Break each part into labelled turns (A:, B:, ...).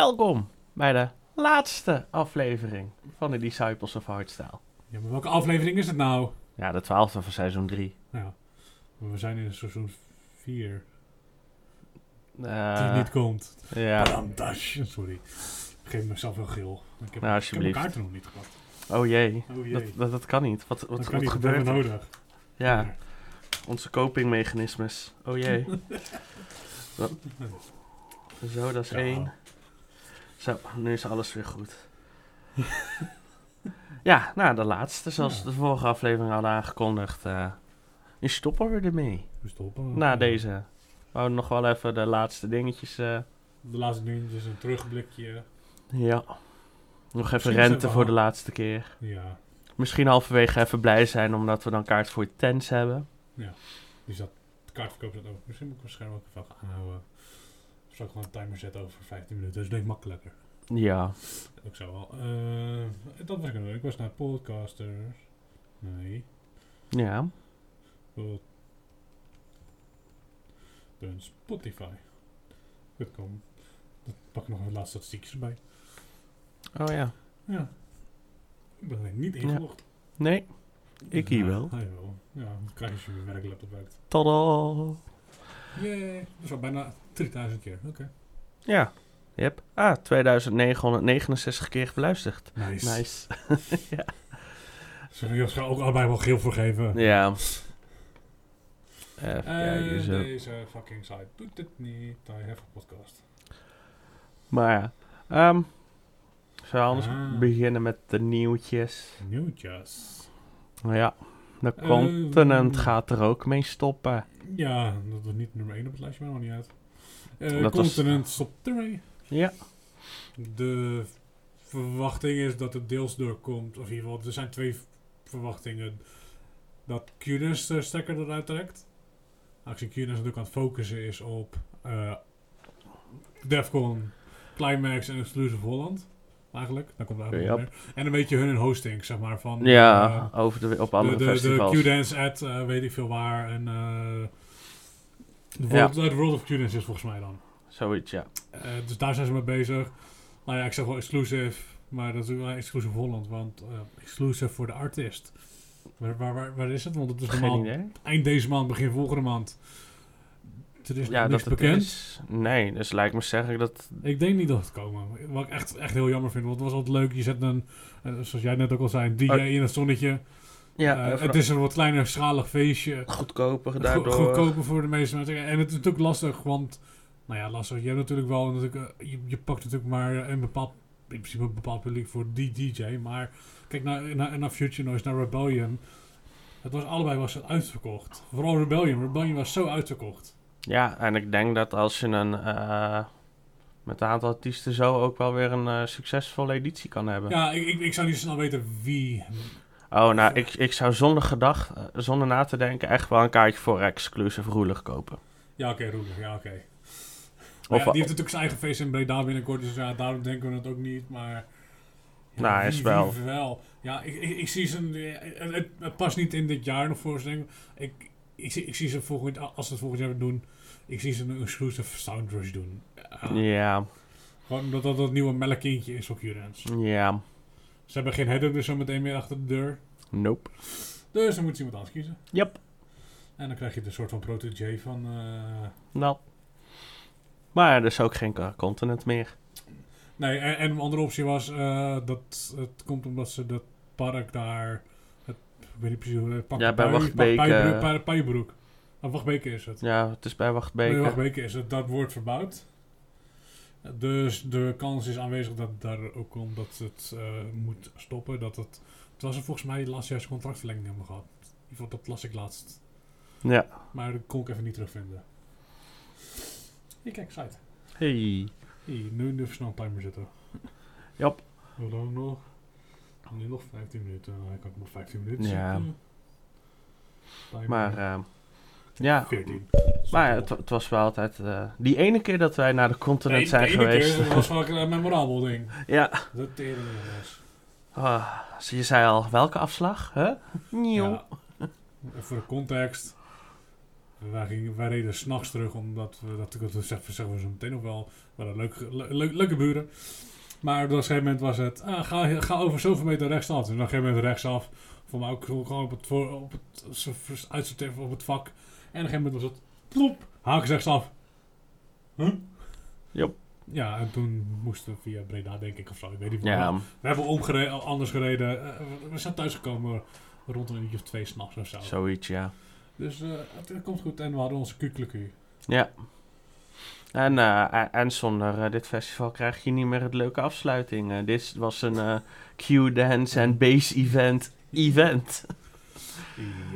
A: Welkom bij de laatste aflevering van de Disciples of Hardstyle.
B: Ja, maar welke aflevering is het nou?
A: Ja, de twaalfde van seizoen 3.
B: Ja, maar we zijn in seizoen 4. Die
A: Uh,
B: niet komt.
A: ja,
B: dash. Sorry. Ik geef mezelf wel geel. Ik heb,
A: Nou,
B: ik
A: alsjeblieft.
B: heb mijn kaarten nog niet gehad.
A: oh jee.
B: Oh jee.
A: Dat, dat, dat kan niet. Wat, wat,
B: dat
A: wat,
B: kan
A: gebeurt er?
B: nodig.
A: Ja, onze copingmechanismes. Oh jee. Zo, dat is
B: Ja.
A: één. Zo, nu is alles weer goed. ja, nou, de laatste, zoals
B: Ja.
A: de vorige aflevering hadden aangekondigd. eh nu stoppen we ermee.
B: We stoppen.
A: Na deze. We houden nog wel even de laatste dingetjes. eh,
B: De laatste dingetjes, een terugblikje.
A: ja. Nog even
B: Misschien
A: rente voor de laatste keer.
B: Ja,
A: Misschien halverwege even blij zijn omdat we dan kaart voor je tents hebben.
B: die zat. De kaartverkoop zat ook. Misschien moet ik mijn scherm ook even aanhouden. Zou ik gewoon een timer zetten over 15 minuten? Dat is makkelijker.
A: Ja.
B: Ook zo wel. Eh, dat was ik doen. Ik was naar podcasters. Nee.
A: Ja.
B: Pod- Spotify. Goed komen. Dan pak ik nog een laatste statistiekjes erbij.
A: Oh ja.
B: Ja. Ik ben alleen niet ingelogd.
A: Nee. Ik hier wel.
B: Hij wel. Ja, dan krijg je je werklaptop werkt.
A: Tada.
B: Yay. Dat is al bijna 3000 keer. Oké.
A: Ja. Yep. Ah, 2969 keer beluisterd.
B: Nice.
A: Nice.
B: Zullen we ons ook allebei wel geel voor geven?
A: Ja. Even
B: En
A: kijken zo.
B: deze fucking site doet het niet. I have a podcast.
A: Maar ja. ehm zullen we anders
B: Ah.
A: beginnen met de nieuwtjes?
B: Nieuwtjes.
A: Ja. De
B: Ehm.
A: continent gaat er ook mee stoppen.
B: Ja, dat is niet nummer 1 op het lijstje, maar nog niet uit. Eh
A: Dat was-
B: continent stopt ermee.
A: Ja.
B: De verwachting is dat het deels doorkomt. Of in ieder geval, er zijn twee verwachtingen. Dat QNS de stekker eruit trekt. Aangezien QNS natuurlijk aan het focussen is op eh Defcon, Climax en Exclusive Holland. Eigenlijk, daar komt het eigenlijk. En een beetje hun host,ing zeg maar, van...
A: Ja,
B: eh,
A: over de, op
B: de,
A: andere
B: de, de
A: festivals.
B: Q-Dance ad, eh, weet ik veel waar. En de
A: Ja.
B: World, de World of Q-Dance is volgens mij dan.
A: Zoiets, ja.
B: Eh, dus daar zijn ze mee bezig. Nou ja, ik zeg wel exclusive, maar dat is wel exclusive Holland, want eh, exclusive voor de artist. Waar, waar, waar, waar is het? Want het is
A: Geen
B: normaal
A: idee.
B: eind deze maand, begin volgende maand. Er is
A: Ja, dat
B: niks
A: het
B: bekend.
A: is. Nee, dus lijkt me zeggen dat...
B: Ik denk niet dat het komen. Wat ik echt, echt heel jammer vind, want het was altijd leuk. Je zet een, eh, zoals jij net ook al zei, een DJ
A: Oh.
B: in het zonnetje.
A: Ja,
B: Eh, het is een wat kleiner schalig feestje.
A: goedkoper
B: Go-
A: daardoor.
B: goedkoper voor de meeste mensen. En het is natuurlijk lastig, want... Nou ja, lastig. Je hebt natuurlijk wel... Natuurlijk, eh, je, je pakt natuurlijk maar een bepaald... In principe een bepaald publiek voor die DJ. Maar kijk naar, naar, naar Future Noise, naar Rebellion. Het was allebei was het uitverkocht. Vooral Rebellion. Rebellion was zo uitverkocht.
A: Ja, en ik denk dat als je een... eh, met een aantal artiesten zo ook wel weer een eh, succesvolle editie kan hebben.
B: Ja, ik, ik, ik zou niet snel weten wie...
A: Oh, nou, ik, ik zou zonder gedacht, eh, zonder na te denken, echt wel een kaartje voor Exclusive Roelig kopen.
B: Ja, oké, Roeler. Ja, oké. Ja, die heeft natuurlijk zijn eigen feest in Breda binnenkort. Dus ja, daarom denken we het ook niet. Maar... Ja,
A: Nou, is wel-
B: wel. Ja, ik, ik, ik zie ze... Het, het, het past niet in dit jaar nog voor ze. Ik, ik, zie, ik zie ze volgend als ze het volgend jaar doen... Ik zie ze een exclusive sound rush doen. Ja,
A: Ja,
B: Gewoon omdat dat het nieuwe melkkindje is op Jurens.
A: ja,
B: Ze hebben geen header dus zo meteen meer achter de deur.
A: nope.
B: Dus dan moet ze iemand anders kiezen.
A: Yep.
B: En dan krijg je de soort van protégé van... eh,
A: Nou. Maar er is ook geen ka- continent meer.
B: Nee, en, en een andere optie was eh, dat het komt omdat ze dat park daar. Het, ik weet niet precies hoe het pak-
A: Ja, bij Wachtbeek, eh,
B: Wachtbeke is het.
A: Ja, het is bij
B: Bij
A: Wachtbeek.
B: Wachtbeke is het. Dat wordt verbouwd. Dus de kans is aanwezig dat daar ook omdat het eh, moet stoppen. Dat het, het was er volgens mij laatst juist contractverlenging hebben gehad. Dat las ik laatst.
A: Ja.
B: Maar dat kon ik even niet terugvinden. Hier, kijk, site.
A: Hey.
B: Hier, nu even snel een timer zetten.
A: Jop.
B: Hoe lang nog? Nu nog 15 minuten. Ik kan nog 15 minuten
A: Ja.
B: zitten.
A: Maar, eh, ja.
B: 14.
A: Maar het, het was wel altijd... eh, die ene keer dat wij naar de continent
B: Nee,
A: zijn
B: de ene
A: geweest.
B: Keer, dat was wel een memorabel ding.
A: ja.
B: Dat teren was.
A: Ah, dus je zei al, welke afslag? Huh? Nieuw.
B: Ja. Voor de context. Wij, gingen, wij reden s'nachts terug, omdat we dat, dat zeggen, zeggen we zo meteen nog wel. We hadden leuke, le- le- leuke buren. Maar op een gegeven moment was het, ah, ga, ga over zoveel meter rechtsaf. En op een gegeven moment rechtsaf. Voor mij ook gewoon op het, voor, op het zo- uitsorteren op het vak. En op een gegeven moment was het, plop, haak rechtsaf. Huh?
A: Jop.
B: Ja, en toen moesten we via Breda, denk ik, of zo. Ik weet niet
A: Ja,
B: we hebben omgereden, anders gereden. Eh, we zijn thuisgekomen rond een uurtje of twee s'nachts of zo.
A: zoiets, ja.
B: Dus eh, het, het komt goed en we hadden onze kukeleku.
A: Ja. En, eh, en- en zonder dit festival krijg je niet meer het leuke afsluiting. Dit was een Q-dance en bass event event.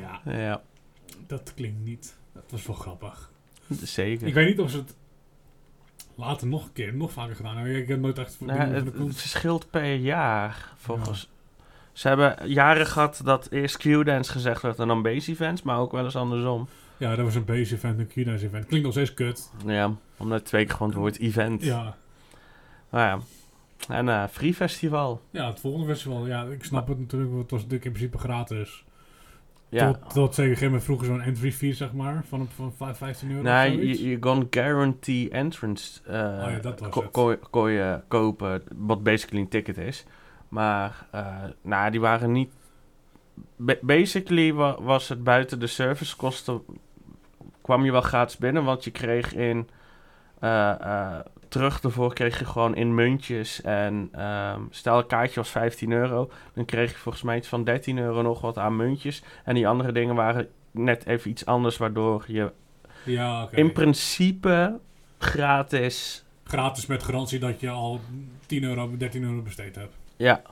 B: Ja,
A: ja,
B: dat klinkt niet. Dat was wel grappig.
A: zeker.
B: Ik weet niet of ze het later nog een keer, nog vaker gedaan hebben. Ik heb nooit echt
A: Nou, het, het verschilt per jaar, volgens... Ze hebben jaren gehad dat eerst Q-dance gezegd werd en dan bass events, maar ook wel eens andersom.
B: Ja, dat was een base event, een Q-dance event. Klinkt nog steeds kut.
A: Ja, omdat twee keer gewoon het woord event.
B: Ja,
A: Nou ja. En eh Free Festival.
B: ja het volgende festival. Ja, ik snap het natuurlijk. want Het was natuurlijk in principe gratis.
A: Ja.
B: Tot, tot zeker vroeger zo'n entry fee, zeg maar. Van, van vijf- 15 euro
A: Nee,
B: zoiets.
A: je, je kon guarantee entrance
B: Oh ja, dat was
A: ko- je kopen, wat basically een ticket is. Maar eh, nou, die waren niet... ba- basically wa- was het buiten de servicekosten... kwam je wel gratis binnen, want je kreeg in... eh, terug daarvoor kreeg je gewoon in muntjes. En ehm, stel een kaartje was 15 euro, dan kreeg je volgens mij iets van 13 euro nog wat aan muntjes. En die andere dingen waren net even iets anders, waardoor je
B: Ja,
A: in principe gratis.
B: Gratis met garantie dat je al 10 euro, 13 euro besteed hebt.
A: Ja.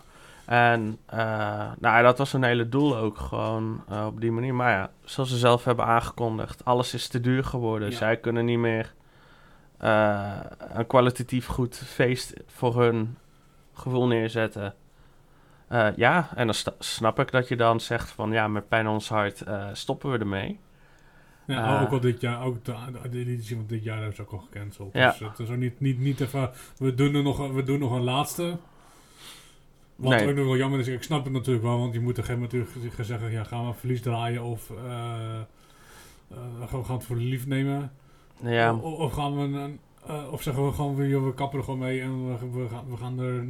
A: En eh, nou, dat was een hele doel ook gewoon eh, op die manier. Maar ja, zoals ze zelf hebben aangekondigd, alles is te duur geworden.
B: Ja.
A: Zij kunnen niet meer eh, een kwalitatief goed feest voor hun gevoel neerzetten. Eh, ja, en dan snap ik dat je dan zegt van ja, met pijn ons hart eh, stoppen we ermee.
B: Ja, ook al dit jaar, ook de, de editie van dit jaar hebben ze ook al gecanceld.
A: Ja.
B: Dus het is ook niet, niet, niet even, we doen, er nog, we doen nog een laatste. Wat
A: Nee.
B: ook nog wel jammer is, ik snap het natuurlijk wel, want je moet op een gegeven moment natuurlijk gaan zeggen, ja, gaan we verlies draaien of gaan we gaan het voor lief nemen.
A: Ja,
B: Of, gaan we een, eh, of zeggen we gewoon, we, we kappen er gewoon mee en we, we, gaan, we gaan er,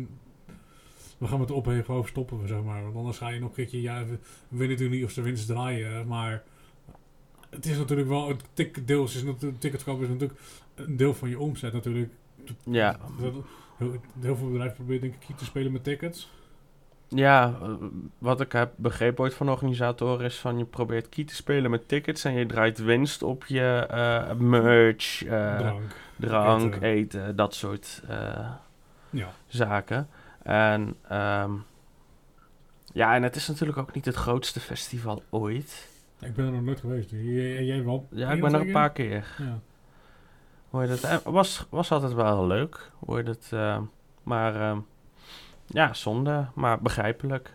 B: we gaan met de opheven over stoppen, we, zeg maar. Want anders ga je nog een keertje, ja, we weten natuurlijk niet of ze winst draaien, maar het is natuurlijk wel, het ticket deels is natuurlijk, ticketkoop is natuurlijk een deel van je omzet natuurlijk.
A: ja.
B: Heel, heel veel bedrijven proberen denk ik hier te spelen met tickets.
A: Ja, eh, wat ik heb begrepen ooit van organisatoren is van je probeert key te spelen met tickets en je draait winst op je eh, merch, eh,
B: Drank.
A: drank,
B: eten.
A: eten. dat soort
B: Ja.
A: zaken. En ehm, ja, en het is natuurlijk ook niet het grootste festival ooit.
B: Ik ben er nog nooit geweest. Jij, jij wel?
A: Ja, ik ben er een paar keer.
B: Ja.
A: Hoor je dat? Was, was altijd wel heel leuk. Hoor je dat? maar ehm, ja, zonde, maar begrijpelijk.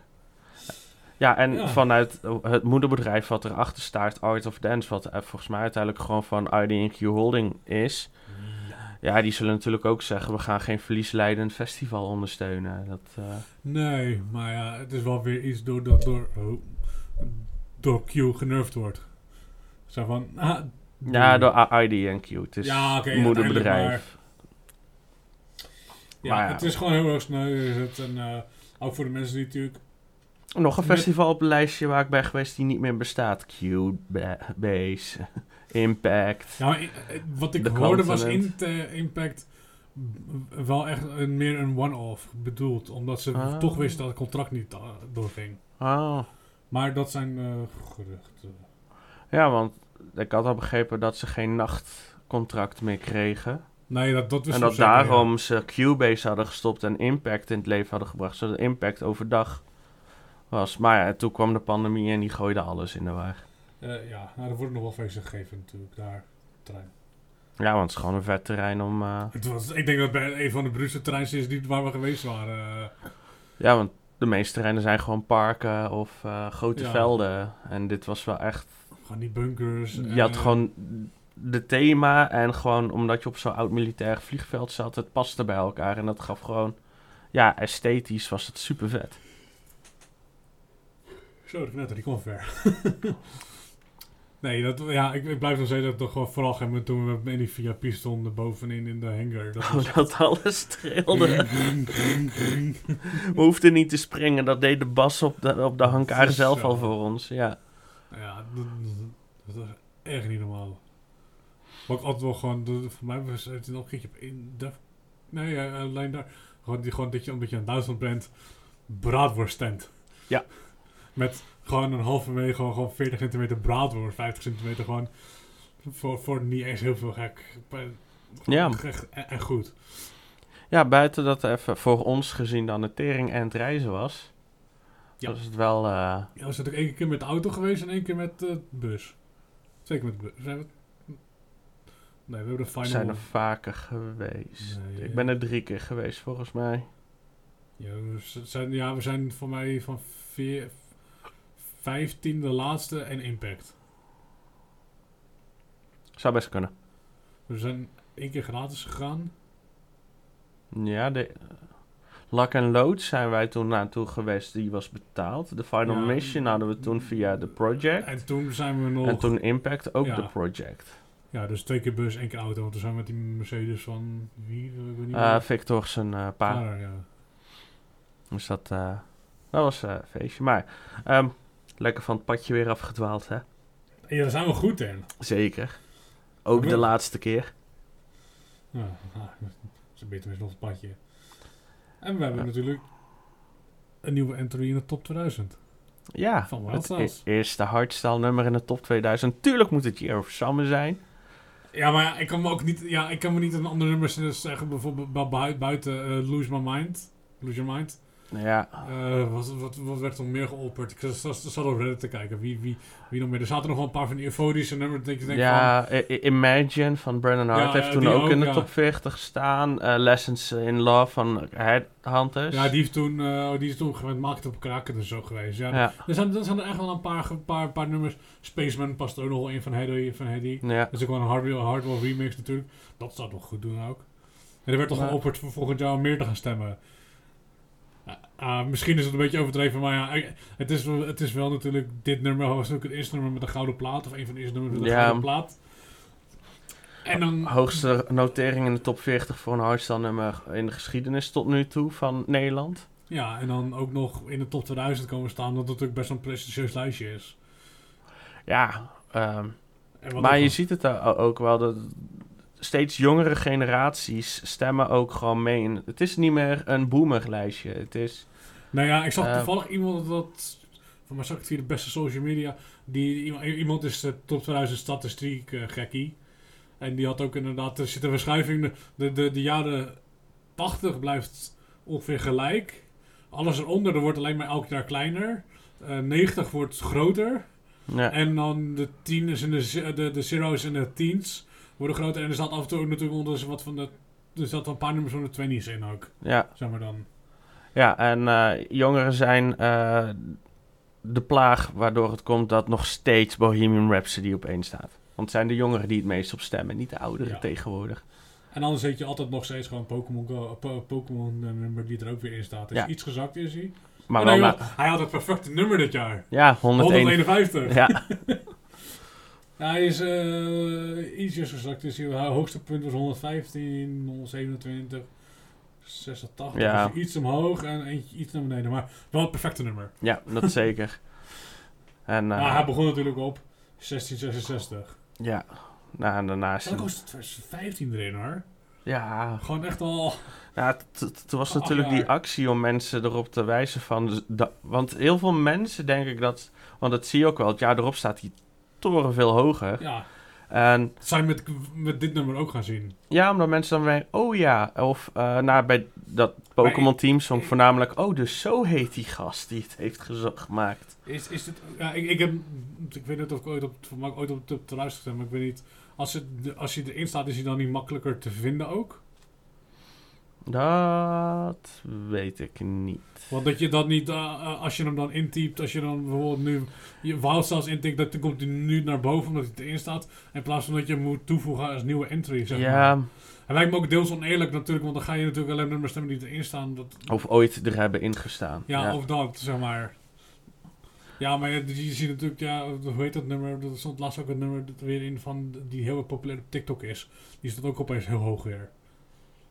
A: Ja, en
B: Ja.
A: vanuit het moederbedrijf wat erachter staat, Art of Dance, wat eh, volgens mij uiteindelijk gewoon van IDQ Holding is. Ja, die zullen natuurlijk ook zeggen, we gaan geen verliesleidend festival ondersteunen. Dat, eh,
B: Nee, maar ja, het is wel weer iets door, door, door, oh, door Q genervd wordt. Zo van, ah,
A: ja, door IDQ, het is
B: Ja,
A: moederbedrijf.
B: Ja,
A: maar ja.
B: het is gewoon heel erg sneu. Is het. En eh, ook voor de mensen die natuurlijk...
A: Nog een
B: Met-
A: festival op het lijstje waar ik ben geweest die niet meer bestaat. Cubase, Impact.
B: Ja, maar, eh, eh, wat ik
A: De
B: hoorde was
A: Continent.
B: Int- Impact wel echt een, meer een one-off bedoeld. Omdat ze
A: Ah.
B: toch wisten dat het contract niet eh, doorging.
A: Oh.
B: Maar dat zijn eh, geruchten.
A: Ja, want ik had al begrepen dat ze geen nachtcontract meer kregen.
B: Nee, dat, dat
A: en dat
B: zeker, ja.
A: daarom ze Cubase hadden gestopt en Impact in het leven hadden gebracht. Zodat Impact overdag was. Maar ja, toen kwam de pandemie en die gooide alles in de war.
B: Eh, ja, nou, er worden nog wel feesten gegeven natuurlijk daar. Terrein.
A: Ja, want het is gewoon een vet terrein om... eh,
B: Het was, ik denk dat het bij een van de Brusselse terreins is die, waar we geweest waren. eh.
A: Ja, want de meeste terreinen zijn gewoon parken of grote
B: Ja.
A: velden. En dit was wel echt
B: gewoon die bunkers.
A: Je had gewoon de thema en gewoon omdat je op zo'n oud militair vliegveld zat, het paste bij elkaar. En dat gaf gewoon, ja, esthetisch was het super vet.
B: Zo, de knetter, die kwam ver. Nee, dat, ja, ik, ik blijf nog steeds dat toch gewoon vooral gaan met toen we met in die VIP stonden bovenin in de hangar. Dat
A: Oh, dat alles trilde. We hoefden niet te springen, dat deed de bas op de, op de hangar zelf al voor ons. Ja.
B: Ja, dat, dat was echt niet normaal. Maar ook altijd wel gewoon, de- voor mij was het nog een keertje op in de, nee, alleen daar. Gewoon, die, gewoon dat je, omdat je in Duitsland bent, braadworst tent.
A: Ja.
B: Met gewoon een halve meter, gewoon, gewoon 40 centimeter braadworst, 50 centimeter gewoon. Voor, voor niet eens heel veel gek.
A: Ja.
B: Echt, en, en goed.
A: ja, buiten dat er even voor ons gezien dan de tering en het reizen was.
B: Ja.
A: Was het wel... eh,
B: Ja, we zijn ook één keer met de auto geweest en één keer met de bus. Zeker met de bus. Zijn we... Nee, we hebben de final...
A: zijn er vaker geweest.
B: Nee,
A: ik ben er drie keer geweest volgens mij.
B: Ja, we zijn, ja, we zijn voor mij van veer, 15 de laatste en Impact.
A: Zou best kunnen.
B: We zijn één keer gratis gegaan.
A: Ja, de... Lock and Load zijn wij toen naartoe geweest, die was betaald. De Final
B: Ja.
A: Mission hadden we toen via de Project.
B: En toen zijn we nog...
A: En toen Impact ook
B: Ja.
A: de Project.
B: Ja, dus twee keer bus, één keer auto. Want toen zijn we met die Mercedes van... Wie? Ik weet niet meer.
A: Victor zijn pa.
B: Vader, ja.
A: Dus dat, eh, dat was een feestje. Maar ehm, lekker van het padje weer afgedwaald, hè?
B: ja, daar zijn we goed in.
A: Zeker. Ook de laatste keer.
B: Ja, dat is een beetje nog het padje. En we hebben
A: Ja.
B: natuurlijk een nieuwe entry in de top 2000.
A: Ja,
B: Van
A: het e- eerste hardstyle nummer in de top 2000. Tuurlijk moet het Year of Summer zijn.
B: Ja, maar ik kan me ook niet, ja, ik kan me niet een ander nummer zeggen, bijvoorbeeld bu- bui- buiten eh, Lose My Mind. Lose Your Mind.
A: Ja,
B: Eh, wat, wat, wat werd er nog meer geopperd? Ik zat, zat, op Reddit te kijken. Wie, wie, wie nog meer? Er zaten nog wel een paar van die euforische nummers. Denkt van...
A: ja I- Imagine van Brandon Hart
B: Ja,
A: heeft toen ook,
B: ook,
A: in de
B: ja.
A: top 40 gestaan. Eh, Lessons in Love van Headhunters.
B: Ja, die, heeft toen, eh, die is toen met Maakt op Kraken en zo geweest. Ja,
A: Ja,
B: Er, zijn, er zijn er echt wel een paar, paar, paar nummers. Spaceman past er ook nog wel in van Hedy. Van Hedy.
A: ja.
B: Dat is ook wel een hardware, hardware remix natuurlijk. Dat zou toch goed doen ook. En er werd toch geopperd voor volgend jaar om meer te gaan stemmen. Ah, misschien is het een beetje overdreven, maar ja, het is, wel- het is wel natuurlijk... Dit nummer was ook het eerste nummer met een gouden plaat. Of een van de eerste nummers met een
A: Ja.
B: gouden plaat. En dan...
A: Hoogste notering in de top 40 voor een hardstyle nummer in de geschiedenis tot nu toe van Nederland.
B: Ja, en dan ook nog in de top 2000 komen staan. Dat het natuurlijk best een prestigieus lijstje is.
A: Ja, ehm, maar je ziet het ook wel dat steeds jongere generaties stemmen ook gewoon mee. in- Het is niet meer een boomerlijstje. Het is
B: Nou ja, ik zag
A: Eh,
B: toevallig iemand dat... Van mij zag ik het via de beste social media. Die, iemand, iemand is de top 2000 statistiek eh, gekkie. En die had ook inderdaad... Er zit een verschuiving. De, de, de, de jaren 80 blijft ongeveer gelijk. Alles eronder, er wordt alleen maar elk jaar kleiner. Eh 90 wordt groter.
A: ja,
B: En dan de tieners en de, ze- de, de zero's en de teens worden groter. En er zat af en toe ook natuurlijk onder wat van de... Er zat een paar nummers van de twenties in ook.
A: ja,
B: Zeg maar dan.
A: ja, en eh, jongeren zijn eh, de plaag waardoor het komt dat nog steeds Bohemian Rhapsody op één staat. Want het zijn de jongeren die het meest op stemmen, niet de ouderen
B: Ja.
A: tegenwoordig.
B: En anders zet je altijd nog steeds gewoon Pokémon eh, nummer die er ook weer in staat. Is
A: Ja.
B: iets gezakt is hij.
A: Maar wel
B: hij had het perfecte nummer dit jaar.
A: ja, 101.
B: 151.
A: Ja,
B: Ja, hij is eh ietsjes gezakt. Dus hij hoogste punt was 115, 127, 86.
A: Ja.
B: Dus iets omhoog en eentje iets naar beneden. Maar wel het perfecte nummer.
A: ja, dat zeker. En eh,
B: maar hij begon natuurlijk op 1666.
A: ja, nou, en daarna is
B: Dan
A: hij-
B: was het 2015 erin hoor.
A: Ja,
B: Gewoon echt al...
A: Ja, het- was natuurlijk die actie om mensen erop te wijzen van... dus da- want heel veel mensen denk ik dat... Want dat zie je ook wel. Het jaar erop staat die toren veel hoger.
B: Ja,
A: En
B: dat je met, met dit nummer ook gaan zien.
A: ja, omdat mensen dan weer... Oh ja, of eh nou, bij dat Pokémon Team Song voornamelijk... Oh, dus zo heet die gast die het heeft gemaakt.
B: Is, is het, ja, ik, ik, heb, ik weet niet of ik ooit op, ooit op te, te luisteren heb, maar ik weet niet. Als, het, als je erin staat, is hij dan niet makkelijker te vinden ook?
A: Dat weet ik niet.
B: Want dat je dat niet, eh, eh, als je hem dan intypt, als je dan bijvoorbeeld nu je Wildstyles intikt, dat, dan komt hij nu naar boven omdat hij erin staat. In plaats van dat je hem moet toevoegen als nieuwe entry, zeg maar.
A: Ja,
B: Het lijkt me ook deels oneerlijk natuurlijk, want dan ga je natuurlijk alleen nummers stemmen die erin staan. Dat,
A: of ooit er hebben ingestaan.
B: ja, of dat, zeg maar. Ja, maar je, je ziet natuurlijk, ja, hoe heet dat nummer? Er stond laatst ook een nummer dat weer in van die heel populair op TikTok is. Die stond ook opeens heel hoog weer.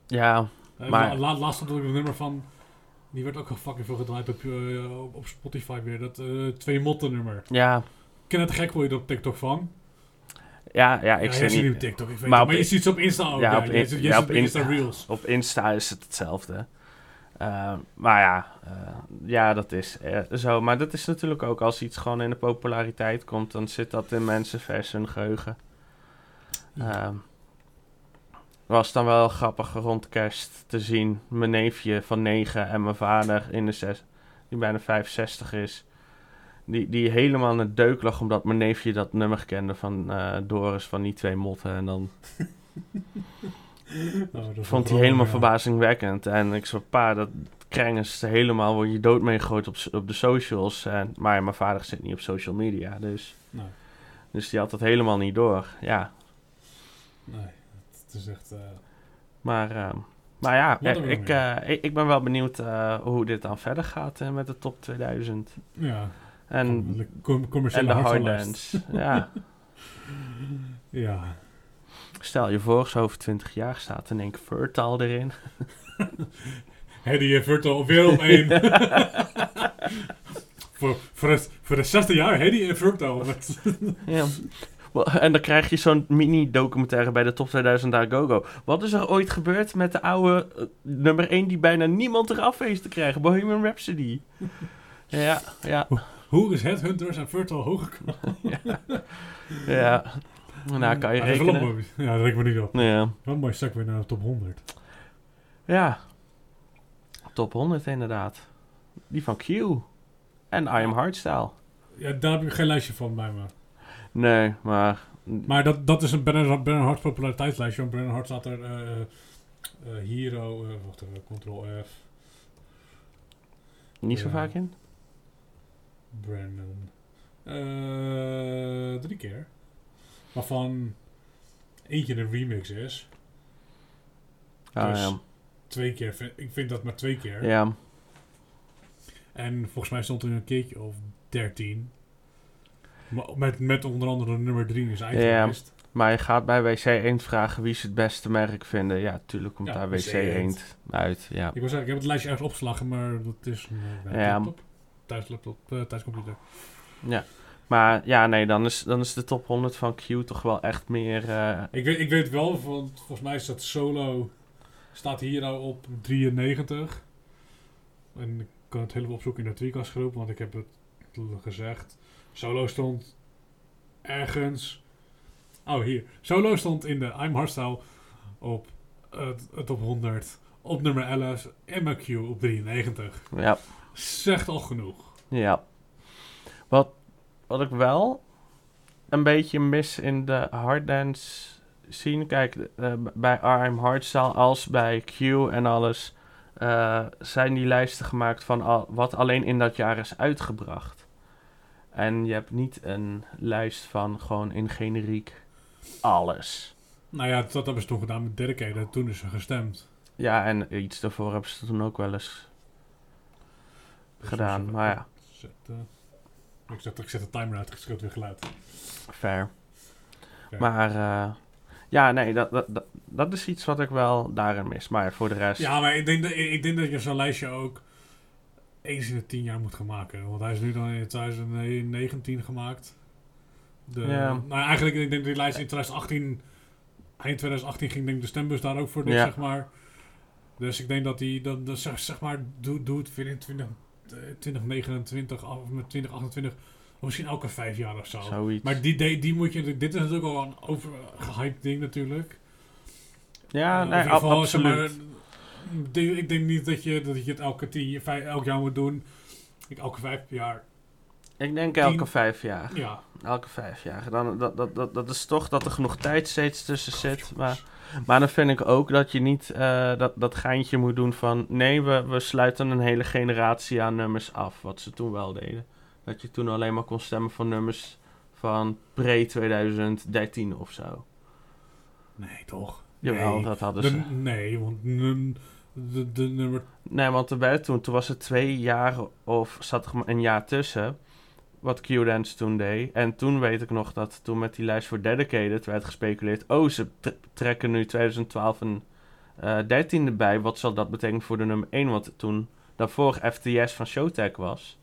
A: Ja, Maar-
B: la- la- laatst stond ook een nummer van, die werd ook al fucking veel gedraaid op, eh, op, op Spotify weer. Dat eh, twee motten nummer.
A: ja,
B: Ken het gek word je er op TikTok van?
A: ja, ja, ik
B: ja,
A: niet.
B: op TikTok, ik weet
A: Maar
B: maar,
A: op
B: maar je ziet ze op Insta ook.
A: Ja, op in-
B: je
A: ja, op
B: op
A: in-
B: Insta Reels.
A: Op Insta is het hetzelfde. Eh, maar ja, eh, ja, dat is eh, zo. Maar dat is natuurlijk ook als iets gewoon in de populariteit komt, dan zit dat in mensen vers hun geheugen. Ehm, was dan wel grappig rond kerst te zien. Mijn neefje van 9 en mijn vader in de zes, die bijna 65 is. Die, die helemaal in het deuk lag omdat mijn neefje dat nummer kende van eh, Doris van die twee motten. En dan
B: Oh,
A: vond hij helemaal
B: ja.
A: verbazingwekkend. En ik zo, pa, dat krengens helemaal, word je dood mee gegooid op, op de socials. En, maar mijn vader zit niet op social media, dus,
B: Nee,
A: dus die had dat helemaal niet door. Ja,
B: nee. Het is echt... eh,
A: maar, ehm, maar ja, ik, eh, ik, ik ben wel benieuwd eh, hoe dit dan verder gaat met de top 2000.
B: ja,
A: En,
B: de com-
A: en
B: commerciële
A: de hard
B: hardlijst.
A: dance. ja,
B: Ja.
A: stel je voor, zo over 20 jaar staat in één keer Fertile erin.
B: Hedy en Virtual weer op één. voor, voor, het, voor de zesde jaar Hedy en Virtual. Met,
A: Ja. En dan krijg je zo'n mini-documentaire bij de Top 2000 daar Go-Go. Wat is er ooit gebeurd met de oude eh, nummer 1 die bijna niemand eraf heeft te krijgen? Bohemian Rhapsody. Ja, ja,
B: hoe is Headhunters en Virtual hoger
A: ja. Nou, kan je
B: Ah, dat is wel een
A: rekenen.
B: mooi- Ja, dat reken me niet op.
A: Ja.
B: Wel een mooi stuk weer naar de top 100.
A: ja. Top 100 inderdaad. Die van Q. En I Am Hardstyle.
B: Ja, daar heb ik geen lijstje van bij me.
A: Nee, maar...
B: Maar dat, dat is een Bernard, Bernard Hart populariteitslijstje. Want Bernard Hart staat er eh, eh, Hero, eh, wacht even, Ctrl F,
A: Niet zo vaak in?
B: Brandon. Drie keer. Waarvan eentje een remix is.
A: Ah,
B: Dus-
A: ja.
B: Twee keer, vind- ik vind dat maar twee keer.
A: ja.
B: En volgens mij stond er een keertje of 13. Met, met onder andere nummer 3 is uitgeweest.
A: Maar je gaat bij WC Eend vragen wie ze het beste merk vinden. Ja, tuurlijk komt
B: Ja,
A: daar
B: WC Eend.
A: Uit. Ja.
B: Ik wil zeggen, ik heb het lijstje ergens opgeslagen, maar dat is een uh,
A: Ja.
B: laptop. Thuislaptop, uh, thuiscomputer.
A: ja. Maar ja, nee, dan is, dan is de top 100 van Q toch wel echt meer... eh,
B: Ik weet, ik weet wel, want volgens mij dat solo, staat hier nou op 93. En ik kan het helemaal opzoeken in de Tweakast groep, want ik heb het gezegd. Solo stond ergens... Oh, hier. Solo stond in de I'm Hardstyle op het het op 100. Op nummer 11 en mijn Q op 93.
A: ja,
B: Zegt al genoeg.
A: ja. Wat, wat ik wel een beetje mis in de harddance scene... Kijk, eh, bij RM Hardstyle als bij Q en alles... eh, zijn die lijsten gemaakt van al, wat alleen in dat jaar is uitgebracht. En je hebt niet een lijst van gewoon in generiek alles.
B: Nou ja, dat hebben ze toen gedaan met Dedicated. Toen is er gestemd.
A: Ja, en iets daarvoor hebben ze toen ook wel eens
B: Dus
A: gedaan. Maar ja,
B: Zet, eh, ik, zet, ik zet de timer uit, ik weer geluid.
A: fair.
B: Fair.
A: Maar eh, ja, nee, dat, dat, dat, dat is iets wat ik wel daarin mis. Maar voor de rest...
B: Ja, maar ik denk, dat, ik denk dat je zo'n lijstje ook eens in de tien jaar moet gaan maken. Want hij is nu dan in 2019 gemaakt. De,
A: Ja.
B: Nou, eigenlijk, ik denk dat die lijst in 2018, eind 2018 ging denk ik de stembus daar ook voor, dit,
A: Ja.
B: zeg maar. Dus ik denk dat die, dat, dat, zeg, zeg maar, doe, doe het in 20, eh, 2029 of met 2028, of misschien elke vijf jaar of zo.
A: Zoiets.
B: Maar die, die, die moet je, dit is natuurlijk al een overgehyped ding natuurlijk.
A: ja,
B: Eh,
A: nee, ab-
B: geval, zeg
A: absoluut.
B: maar, ik denk- niet dat je, dat je het elke tien, vijf, elk jaar moet doen. Ik, elke vijf jaar.
A: Ik denk elke
B: tien-
A: vijf jaar.
B: Ja.
A: Elke vijf jaar. Dan, dat, dat, dat, dat is toch dat er genoeg tijd steeds tussen zit. Maar, maar dan vind ik ook dat je niet eh, dat, dat geintje moet doen van... Nee, we, we sluiten een hele generatie aan nummers af. Wat ze toen wel deden. Dat je toen alleen maar kon stemmen voor nummers van pre-2013 of zo.
B: Nee, toch?
A: Jawel,
B: nee.
A: dat hadden
B: De-
A: ze.
B: nee, want de, de nummer...
A: Nee, want toen, toen was het twee jaar of zat er een jaar tussen. wat Q-Dance toen deed. En toen weet ik nog dat toen met die lijst voor Dedicated werd gespeculeerd... Oh, ze trekken nu 2012 een eh 13e bij. Wat zal dat betekenen voor de nummer 1? Want toen daarvoor FTS van Showtech was.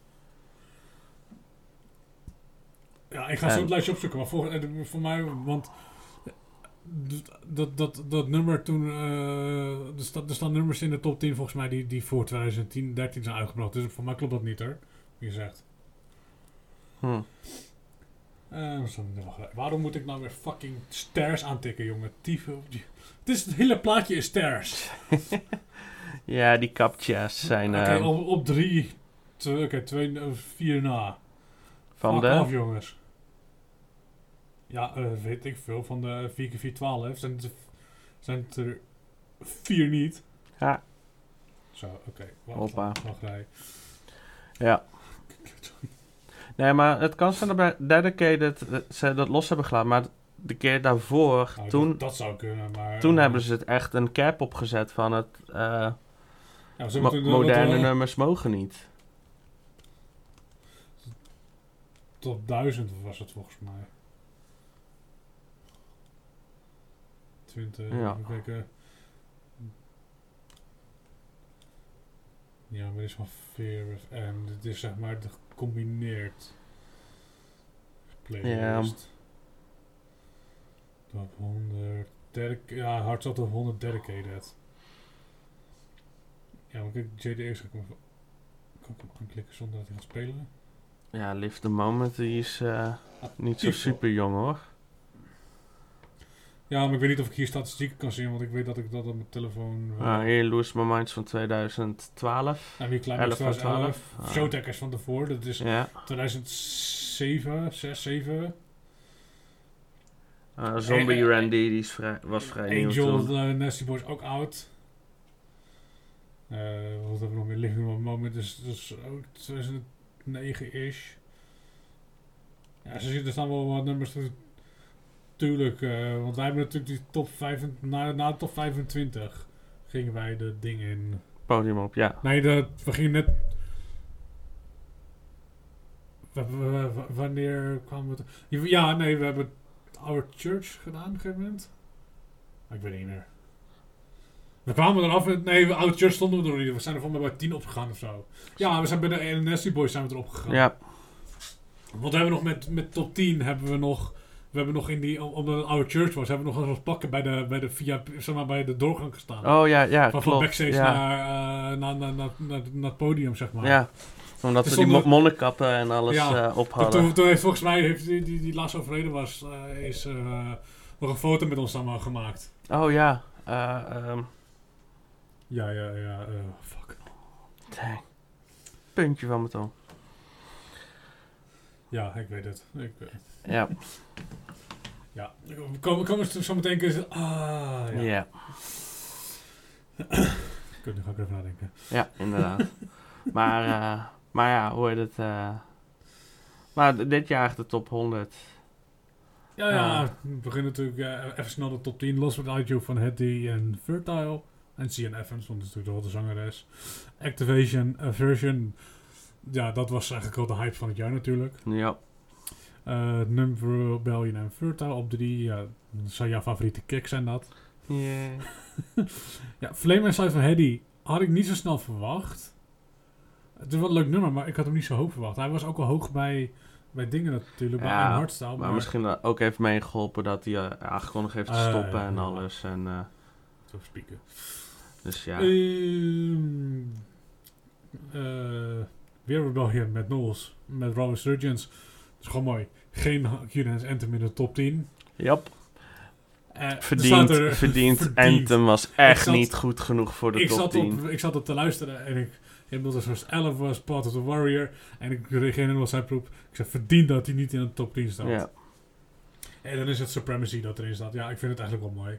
B: Ja, ik ga zo
A: En-
B: het lijstje opzoeken. Maar voor, eh, voor mij, want dat, dat, dat, dat nummer toen, eh, er, sta, er staan nummers in de top 10 volgens mij die, die voor 2010, 13 zijn uitgebracht. Dus voor mij klopt dat niet hoor, wie gezegd.
A: Hm.
B: Eh, staan waarom moet ik nou weer fucking stairs aantikken, jongen? Tyfus. Het, is, het hele plaatje is stairs.
A: Ja, die captcha's zijn
B: Oké,
A: eh,
B: op, op drie, twee, oké, twee, eh, vier na.
A: van de...
B: af, jongens. Ja, eh, weet ik veel. Van de 4x412 zijn het, er- zijn het er vier niet.
A: Ja.
B: Zo, oké. Wacht,
A: Hoppa.
B: rij.
A: Ja. Nee, maar het kan zijn dat bij Dedicated eh, ze dat los hebben gelaten. Maar de keer daarvoor,
B: Nou,
A: toen,
B: dat, dat zou kunnen, maar...
A: toen
B: eh,
A: hebben ze het echt een cap opgezet van het...
B: ja,
A: mo- moderne nummers mogen niet.
B: Tot 1000 was het volgens mij. 20,
A: Ja.
B: even kijken. Ja, maar dit is van Fear of M. Dit is zeg maar de gecombineerd playlist. Top 100. Dedic ja, Hearts of 100 Dedicated. Ja, maar kijk, JDX kan ik hem, aanklikken zonder dat hij gaat spelen.
A: Ja, Live the Moment, die is eh, niet zo super jong hoor.
B: Ja, maar ik weet niet of ik hier statistieken kan zien, want ik weet dat ik dat op mijn telefoon... wel-
A: Ah, hier Lose My Minds van 2012.
B: En wie klein
A: 11
B: is
A: van
B: 2011.
A: 12. Ah.
B: Showtech is van tevoren, dat is
A: Ja.
B: 2007, 6, 7.
A: Eh, Zombie
B: Eh, eh,
A: Randy, die is vrij, was vrij nieuw
B: Angel, uh, Nasty Boys ook oud. Eh, wat hebben we nog meer? Living Room Moment is, dus ook 2009-ish. Ja, ziet er staan wel wat nummers. Tu- Tuurlijk, eh, want wij hebben natuurlijk die top 5, na, na de top 25 gingen wij de dingen in.
A: Podium op, ja.
B: Nee, dat, we gingen net. W- wanneer kwamen we. te- Ja, nee, we hebben Our Church gedaan op een gegeven moment. Maar ik weet niet meer. We kwamen eraf. met- Nee, we- Our Church stonden we er nog niet. We zijn er volgens mij bij 10 opgegaan of zo. Ja, we zijn bij de Nasty Boys zijn we erop gegaan.
A: Ja,
B: Want we hebben nog met, met top 10 hebben we nog. We hebben nog in die, omdat het Our Church was, hebben we nog eens wat pakken bij de, bij de, via, zeg maar, bij de doorgang gestaan.
A: oh ja, ja,
B: van,
A: klopt.
B: backstage
A: ja.
B: naar, eh, naar, naar, naar, naar, het podium, zeg maar.
A: Ja, omdat we die
B: stonden-
A: mo- monnenkappen en alles
B: Ja,
A: eh, op
B: Toen, toen, heeft volgens mij, heeft die, die, die laatst overleden was, eh, is nog een foto met ons samen gemaakt.
A: Oh ja, ehm,
B: Ja, ja, ja, fuck.
A: dang. Puntje van mijn tong.
B: Ja, ik weet het. Ik,
A: Ja,
B: ja, we komen, komen we zo meteen kunnen Ah, ja.
A: ja.
B: Goed, nu ga ik er even nadenken.
A: Ja, inderdaad. maar, eh, maar ja, hoe heet het? eh, maar dit jaar de top 100.
B: Ja, ja, we beginnen natuurlijk eh, even snel de top 10. Los met IQ van Hetty en Fertile. En Cian Evans, want dat is natuurlijk de grote zangeres. Activation, Version. Ja, dat was eigenlijk wel de hype van het jaar natuurlijk.
A: Ja,
B: Eh Number Rebellion en Fertile op drie. Ja, zijn jouw favoriete kicks zijn dat.
A: yeah.
B: Ja, Flame and Side van Hedy had ik niet zo snel verwacht. Het is wel een leuk nummer, maar ik had hem niet zo hoog verwacht. Hij was ook al hoog bij, bij dingen natuurlijk, bij
A: Ja,
B: een hardstyle.
A: maar misschien da- ook even meegeholpen dat hij eh, aangekondigd heeft te
B: Ah,
A: stoppen
B: ja,
A: en
B: ja.
A: alles. En, eh,
B: Zo spieken.
A: dus ja.
B: Ehm, eh, weer Rebellion met Knowles, met Robin Surgeons. Dat is gewoon mooi. Geen Q-Dance Anthem in de top 10.
A: Jap,
B: Eh, er
A: verdiend,
B: er-
A: verdiend.
B: verdiend.
A: Anthem was echt
B: zat-
A: niet goed genoeg voor de
B: ik
A: top
B: zat,
A: 10.
B: op, ik zat op te luisteren en ik... Inmiddels zoals 11 was Part of the Warrior. En ik reageerde nog zijn proep. Ik zei, verdient dat hij niet in de top 10 staat.
A: Ja.
B: En dan is het Supremacy dat erin staat. Ja, ik vind het eigenlijk wel mooi.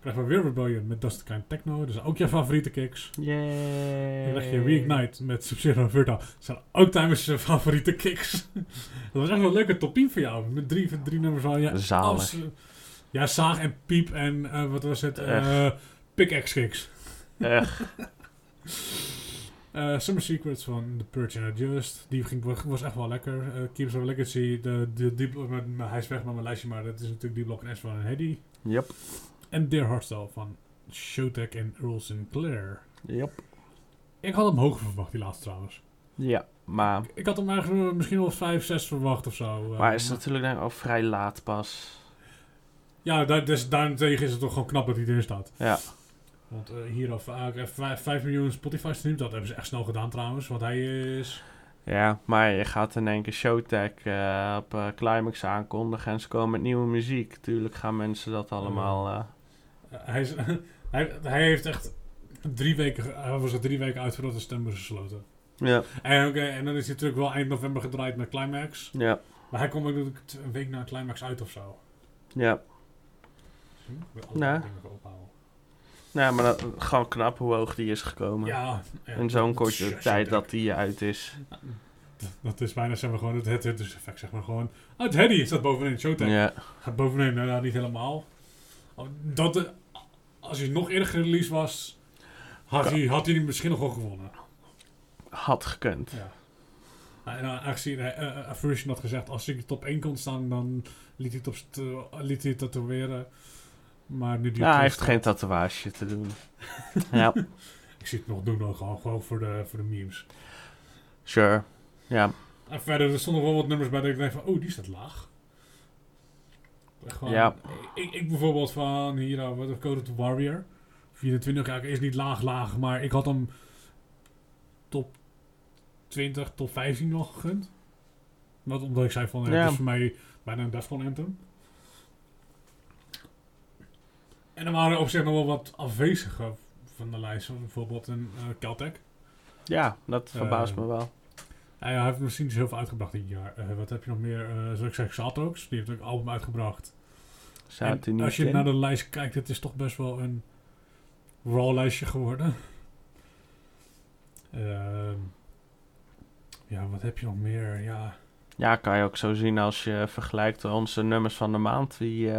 B: Krijgen we weer Rebellion met Dust Kind Techno. Dus ook je favoriete kicks.
A: Yay.
B: Dan krijg je Reignite met Sub-Zero en. Dat zijn ook tijdens je favoriete kicks. dat was echt wel een leuke top 10 voor jou. Met drie, drie nummers van ja,
A: Zalig.
B: als, eh, ja, Zaag en Piep en eh, wat was het? eh
A: Echt.
B: Pickaxe kicks.
A: Echt.
B: Eh, Summer Secrets van The Purge and Adjust. Die ging, was echt wel lekker. Uh, Keeps of Legacy. De, de, die, met, met, hij is weg met mijn lijstje, maar dat is natuurlijk die blok S van Hedy.
A: Yep.
B: En Dear Hardstyle van Showtek en Earl Sinclair.
A: Yep.
B: Ik had hem hoger verwacht, die laatste trouwens.
A: Ja, maar...
B: Ik had hem eigenlijk misschien wel 5, 6 verwacht of zo.
A: Maar is natuurlijk denk ik al vrij laat pas.
B: Ja, daar, dus, daarentegen is het toch gewoon knap dat hij erin staat.
A: Ja.
B: Want uh, hier al 5 miljoen Spotify streams, dat hebben ze echt snel gedaan trouwens. Want hij is...
A: Ja, maar je gaat in één keer Showtech uh, op uh, Climax aankondigen en ze komen met nieuwe muziek. Tuurlijk gaan mensen dat allemaal...
B: hij, is, hij, hij heeft echt drie weken, hij was er drie weken uit voordat de stem was gesloten.
A: Ja.
B: En, okay, en dan is hij natuurlijk wel eind november gedraaid met Climax.
A: Ja.
B: Maar hij komt ook een week na Climax uit of zo.
A: Ja.
B: Hm? Nee.
A: Ja, maar dat, gewoon knap hoe hoog die is gekomen.
B: Ja.
A: ja In zo'n korte tijd dat die uit is.
B: Dat is bijna zeg maar, gewoon het het dus effect zeg maar gewoon. Oh, het Hedy staat bovenin, Showtime.
A: Ja.
B: Gaat bovenin, nou, niet helemaal. Dat, als hij nog eerder gereleased was, had hij, had hij misschien nog wel gewonnen.
A: Had gekund.
B: Ja. En aangezien uh, uh, had gezegd, als ik top 1 kon staan, dan liet hij het, op liet hij het tatoeëren. Maar nu die
A: ja, hij heeft geen tatoeage te doen. ja.
B: Ik zie het nog doen, nog gewoon, gewoon voor, de, voor de memes.
A: Sure, ja.
B: En verder, er stonden wel wat nummers bij dat ik denk van, oh, die staat laag. Gewoon,
A: ja.
B: Ik, ik bijvoorbeeld van, hier, wat of Code to Warrior. 24, ja, is niet laag, laag, maar ik had hem top 20, top 15 nog gegund. Wat omdat ik zei van, ja, het is voor mij bijna een Defcon Anthem. En er waren op zich nog wel wat afwezige van de lijst. Bijvoorbeeld een uh, Caltech.
A: Ja, dat verbaast uh, me wel.
B: hij heeft misschien niet heel veel uitgebracht dit jaar. Uh, wat heb je nog meer? zoals ik zeg, Satrox. Die heeft ook een album uitgebracht.
A: En
B: als je naar de lijst kijkt, het is toch best wel een raw lijstje geworden. Ehm, ja, wat heb je nog meer? Ja.
A: ja, kan je ook zo zien als je vergelijkt onze nummers van de maand. Wie,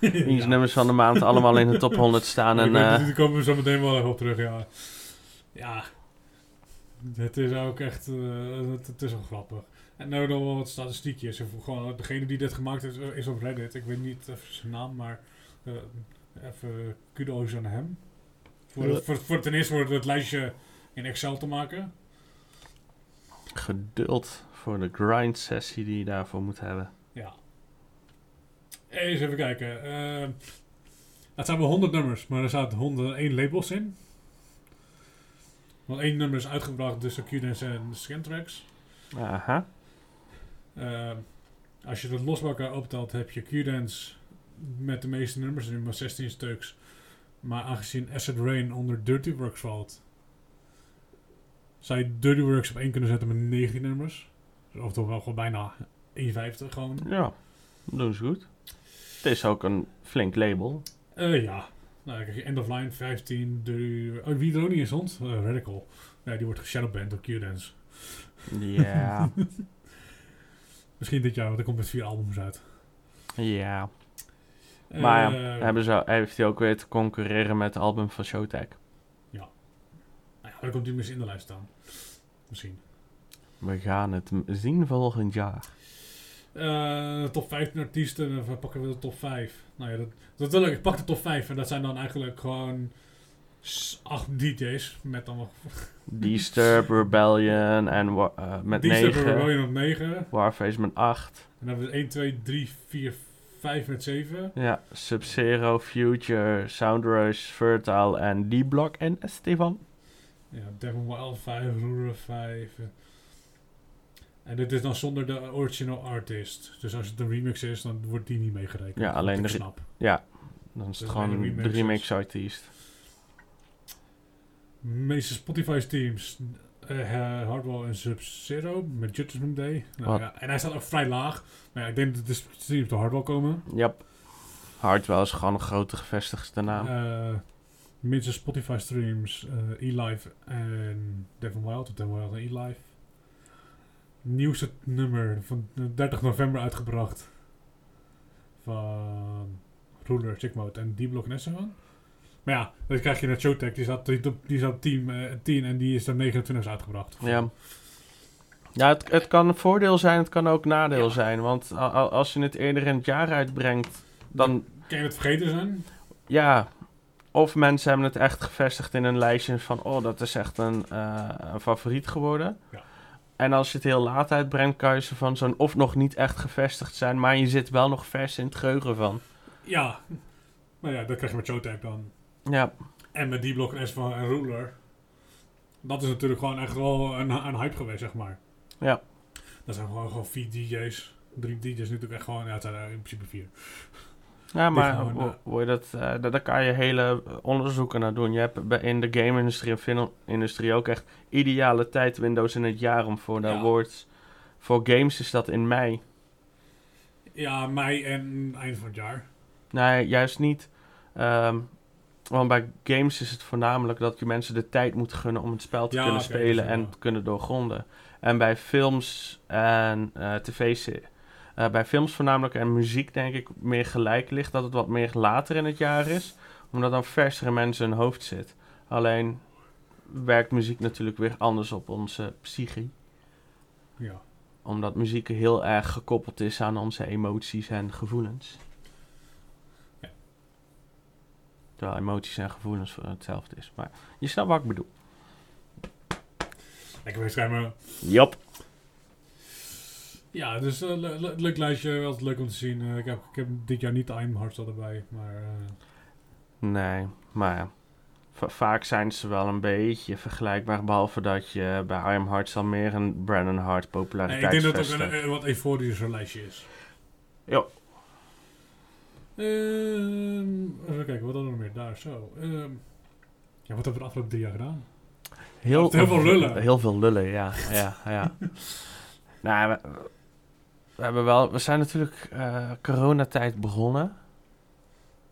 A: Wiens ja. nummers van de maand allemaal in de top 100 staan. en,
B: uh, daar komen we zo meteen wel even op terug, ja. Ja, het is ook echt, uh, het, het, is wel grappig. En nou dan wel wat statistiekjes. Gewoon, degene die dit gemaakt heeft is op Reddit. Ik weet niet even zijn naam, maar uh, even kudo's aan hem. Voor, ja. voor, voor ten eerste voor het lijstje in Excel te maken.
A: Geduld voor de grind sessie die je daarvoor moet hebben.
B: Ja, eens even kijken. Uh, het zijn wel 100 nummers, maar er zaten 101 labels in. Want één nummer is uitgebracht tussen Qdance en Scantrax.
A: Aha.
B: Uh, als je dat los bij elkaar optelt, heb je Qdance met de meeste nummers, nu maar 16 stuks. Maar aangezien Acid Rain onder Dirty Works valt, zou je Dirty Works op één kunnen zetten met 19 nummers. Dus of toch wel gewoon bijna 51 gewoon.
A: Ja, dat doen ze goed. Het is ook een flink label.
B: Uh, ja. Nou, kijk, End of Line 15. De, oh, wie er ook niet in stond? Uh, Radical. Ja, die wordt geshadowband door Q-Dance.
A: Ja.
B: Misschien dit jaar, want er komt met vier albums uit.
A: Ja. Maar uh, ja, hebben ze, heeft hij ook weer te concurreren met het album van Showtech.
B: Ja. Nou ja, dan komt hij misschien in de lijst staan. Misschien.
A: We gaan het zien volgend jaar.
B: Uh, top 15 artiesten, of pakken we de top 5. Nou ja, dat, dat wil ik. Ik pak de top 5 en dat zijn dan eigenlijk gewoon 8 DJ's met dan nog.
A: Disturb, Rebellion en uh, met
B: Disturb,
A: 9.
B: Rebellion op 9.
A: Warface met 8.
B: En dan hebben we 1, 2, 3, 4, 5 met 7.
A: Ja, Sub-Zero, Future, Soundrush, Fertile en D-Block en Estevan.
B: Ja, Devon Wild 5, Ruler 5. En dit is dan zonder de original artist. Dus als het een remix is, dan wordt die niet meegerekend.
A: Ja, alleen de
B: snap.
A: Ja, dan is het dus gewoon de remix artiest.
B: Meeste Spotify teams. Uh, Hardwell en Sub-Zero met Judgment Day. Nou, ja, en hij staat ook vrij laag. Maar ja, ik denk dat de streams op de Hardwell komen.
A: Yep. Hardwell is gewoon een grote gevestigde naam.
B: Uh, minste Spotify streams. Uh, E-Live en Devon Wild. Devon Wild en E-Live nieuwste nummer van 30 november uitgebracht. Van Ruler, Chickmode en D-Block Nesseman. Maar ja, dan krijg je naar Showtech, die zat, die, zat team eh, 10 en die is er 29 uitgebracht.
A: Ja. Ja, het, het kan een voordeel zijn, het kan ook nadeel
B: Ja.
A: zijn. Want als je het eerder in het jaar uitbrengt, dan
B: Kan je het vergeten zijn?
A: ja. Of mensen hebben het echt gevestigd in een lijstje van, oh, dat is echt een, eh, een favoriet geworden.
B: Ja.
A: En als je het heel laat uitbrengt, kan je ze van zo'n of nog niet echt gevestigd zijn, maar je zit wel nog vers in het geheugen van.
B: Ja. Maar ja, dat krijg je met Showtech dan.
A: Ja,
B: En met D-Block en S van en Ruler. Dat is natuurlijk gewoon echt wel een, een hype geweest, zeg maar.
A: Ja.
B: Dat zijn gewoon, gewoon vier DJ's. Drie DJ's natuurlijk echt gewoon, ja, het zijn er in principe vier.
A: Ja, maar
B: gewoon,
A: ho-
B: eh,
A: je dat, eh, daar, kan je hele onderzoeken naar doen. Je hebt in de game-industrie en film-industrie ook echt ideale tijdwindows in het jaar om voor de
B: Ja.
A: awards. Voor games is dat in mei.
B: Ja, mei en eind van het jaar.
A: Nee, juist niet. Ehm, want bij games is het voornamelijk dat je mensen de tijd moet gunnen om het spel te
B: Ja,
A: kunnen
B: oké,
A: spelen en te kunnen doorgronden. En bij films en eh tv's, eh, bij films voornamelijk en muziek denk ik meer gelijk ligt dat het wat meer later in het jaar is. Omdat dan versere mensen in hun hoofd zit. Alleen werkt muziek natuurlijk weer anders op onze psyche.
B: Ja.
A: Omdat muziek heel erg gekoppeld is aan onze emoties en gevoelens.
B: Ja.
A: Terwijl emoties en gevoelens voor hetzelfde is. Maar je snapt wat ik bedoel.
B: Lekker schermen.
A: Jop.
B: Ja, dus een le- le- leuk lijstje. Altijd leuk om te zien. Eh, ik, heb, ik heb dit jaar niet I'm Hardstyle erbij. Maar eh,
A: Nee, maar ja. Va- vaak zijn ze wel een beetje vergelijkbaar. Behalve dat je bij I Am Hearts al meer een Brandon Hart
B: nee, ik
A: populariteit
B: denk dat het ook een, een wat euforischer lijstje is.
A: Ja.
B: Ehm, even kijken, wat hadden we nog meer? Daar, zo. Ehm, ja, wat hebben we de afgelopen drie jaar gedaan?
A: Heel,
B: Heel veel lullen.
A: Heel veel lullen, ja. ja, ja. nou, we, we, hebben wel, we zijn natuurlijk eh coronatijd begonnen.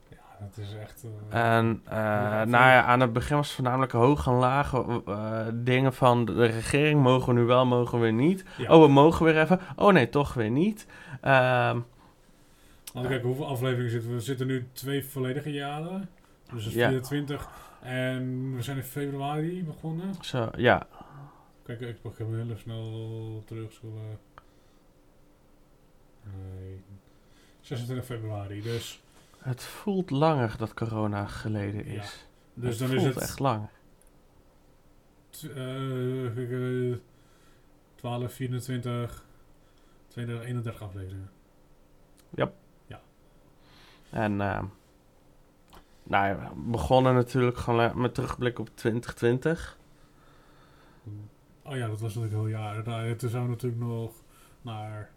B: Ja, dat is echt... eh,
A: En eh, nou ja, aan het begin was het voornamelijk hoog en laag. eh, dingen van de regering mogen we nu wel, mogen we niet.
B: ja.
A: Oh, we mogen weer even. Oh nee, toch weer niet. Ehm,
B: We kijken, hoeveel afleveringen zitten we? We zitten nu twee volledige jaren. Dus dat is
A: Ja.
B: 24. En we zijn in februari begonnen.
A: zo, ja.
B: Kijk, ik pak hem heel snel terugscrollen. Nee. 26 februari. Dus,
A: Het voelt langer dat corona geleden
B: Ja.
A: is.
B: dus
A: het
B: dan
A: voelt
B: is het
A: echt lang.
B: t- eh, kijk, eh, 12, 24, 32, 31 afleveringen.
A: En ehm nou ja, we begonnen natuurlijk gewoon met terugblik op 2020.
B: Oh ja, dat was natuurlijk heel jaar. Daar- Toen zijn we natuurlijk nog naar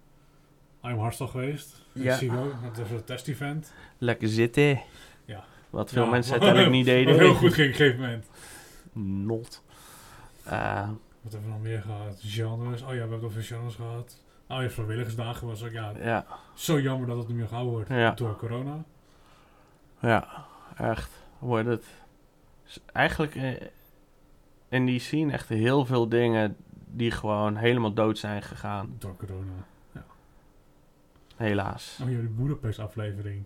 B: I'm Hardstyle geweest. In
A: Ja.
B: Sigo. Dat was een test-event.
A: Lekker zitten.
B: Ja.
A: Wat veel
B: Ja,
A: mensen uiteindelijk niet deden.
B: Wat heel goed ging op een gegeven moment.
A: Not.
B: Wat hebben we nog meer gehad? Genres. Oh ja, we hebben het over genres gehad. Oh ja, vrijwilligersdagen was ook, ja,
A: ja,
B: zo jammer dat het niet meer gehouden wordt
A: Ja.
B: door corona.
A: ja, echt. Wordt het. Eigenlijk eh, in die scene echt heel veel dingen die gewoon helemaal dood zijn gegaan.
B: Door corona.
A: Helaas.
B: Oh ja, die Budapest aflevering.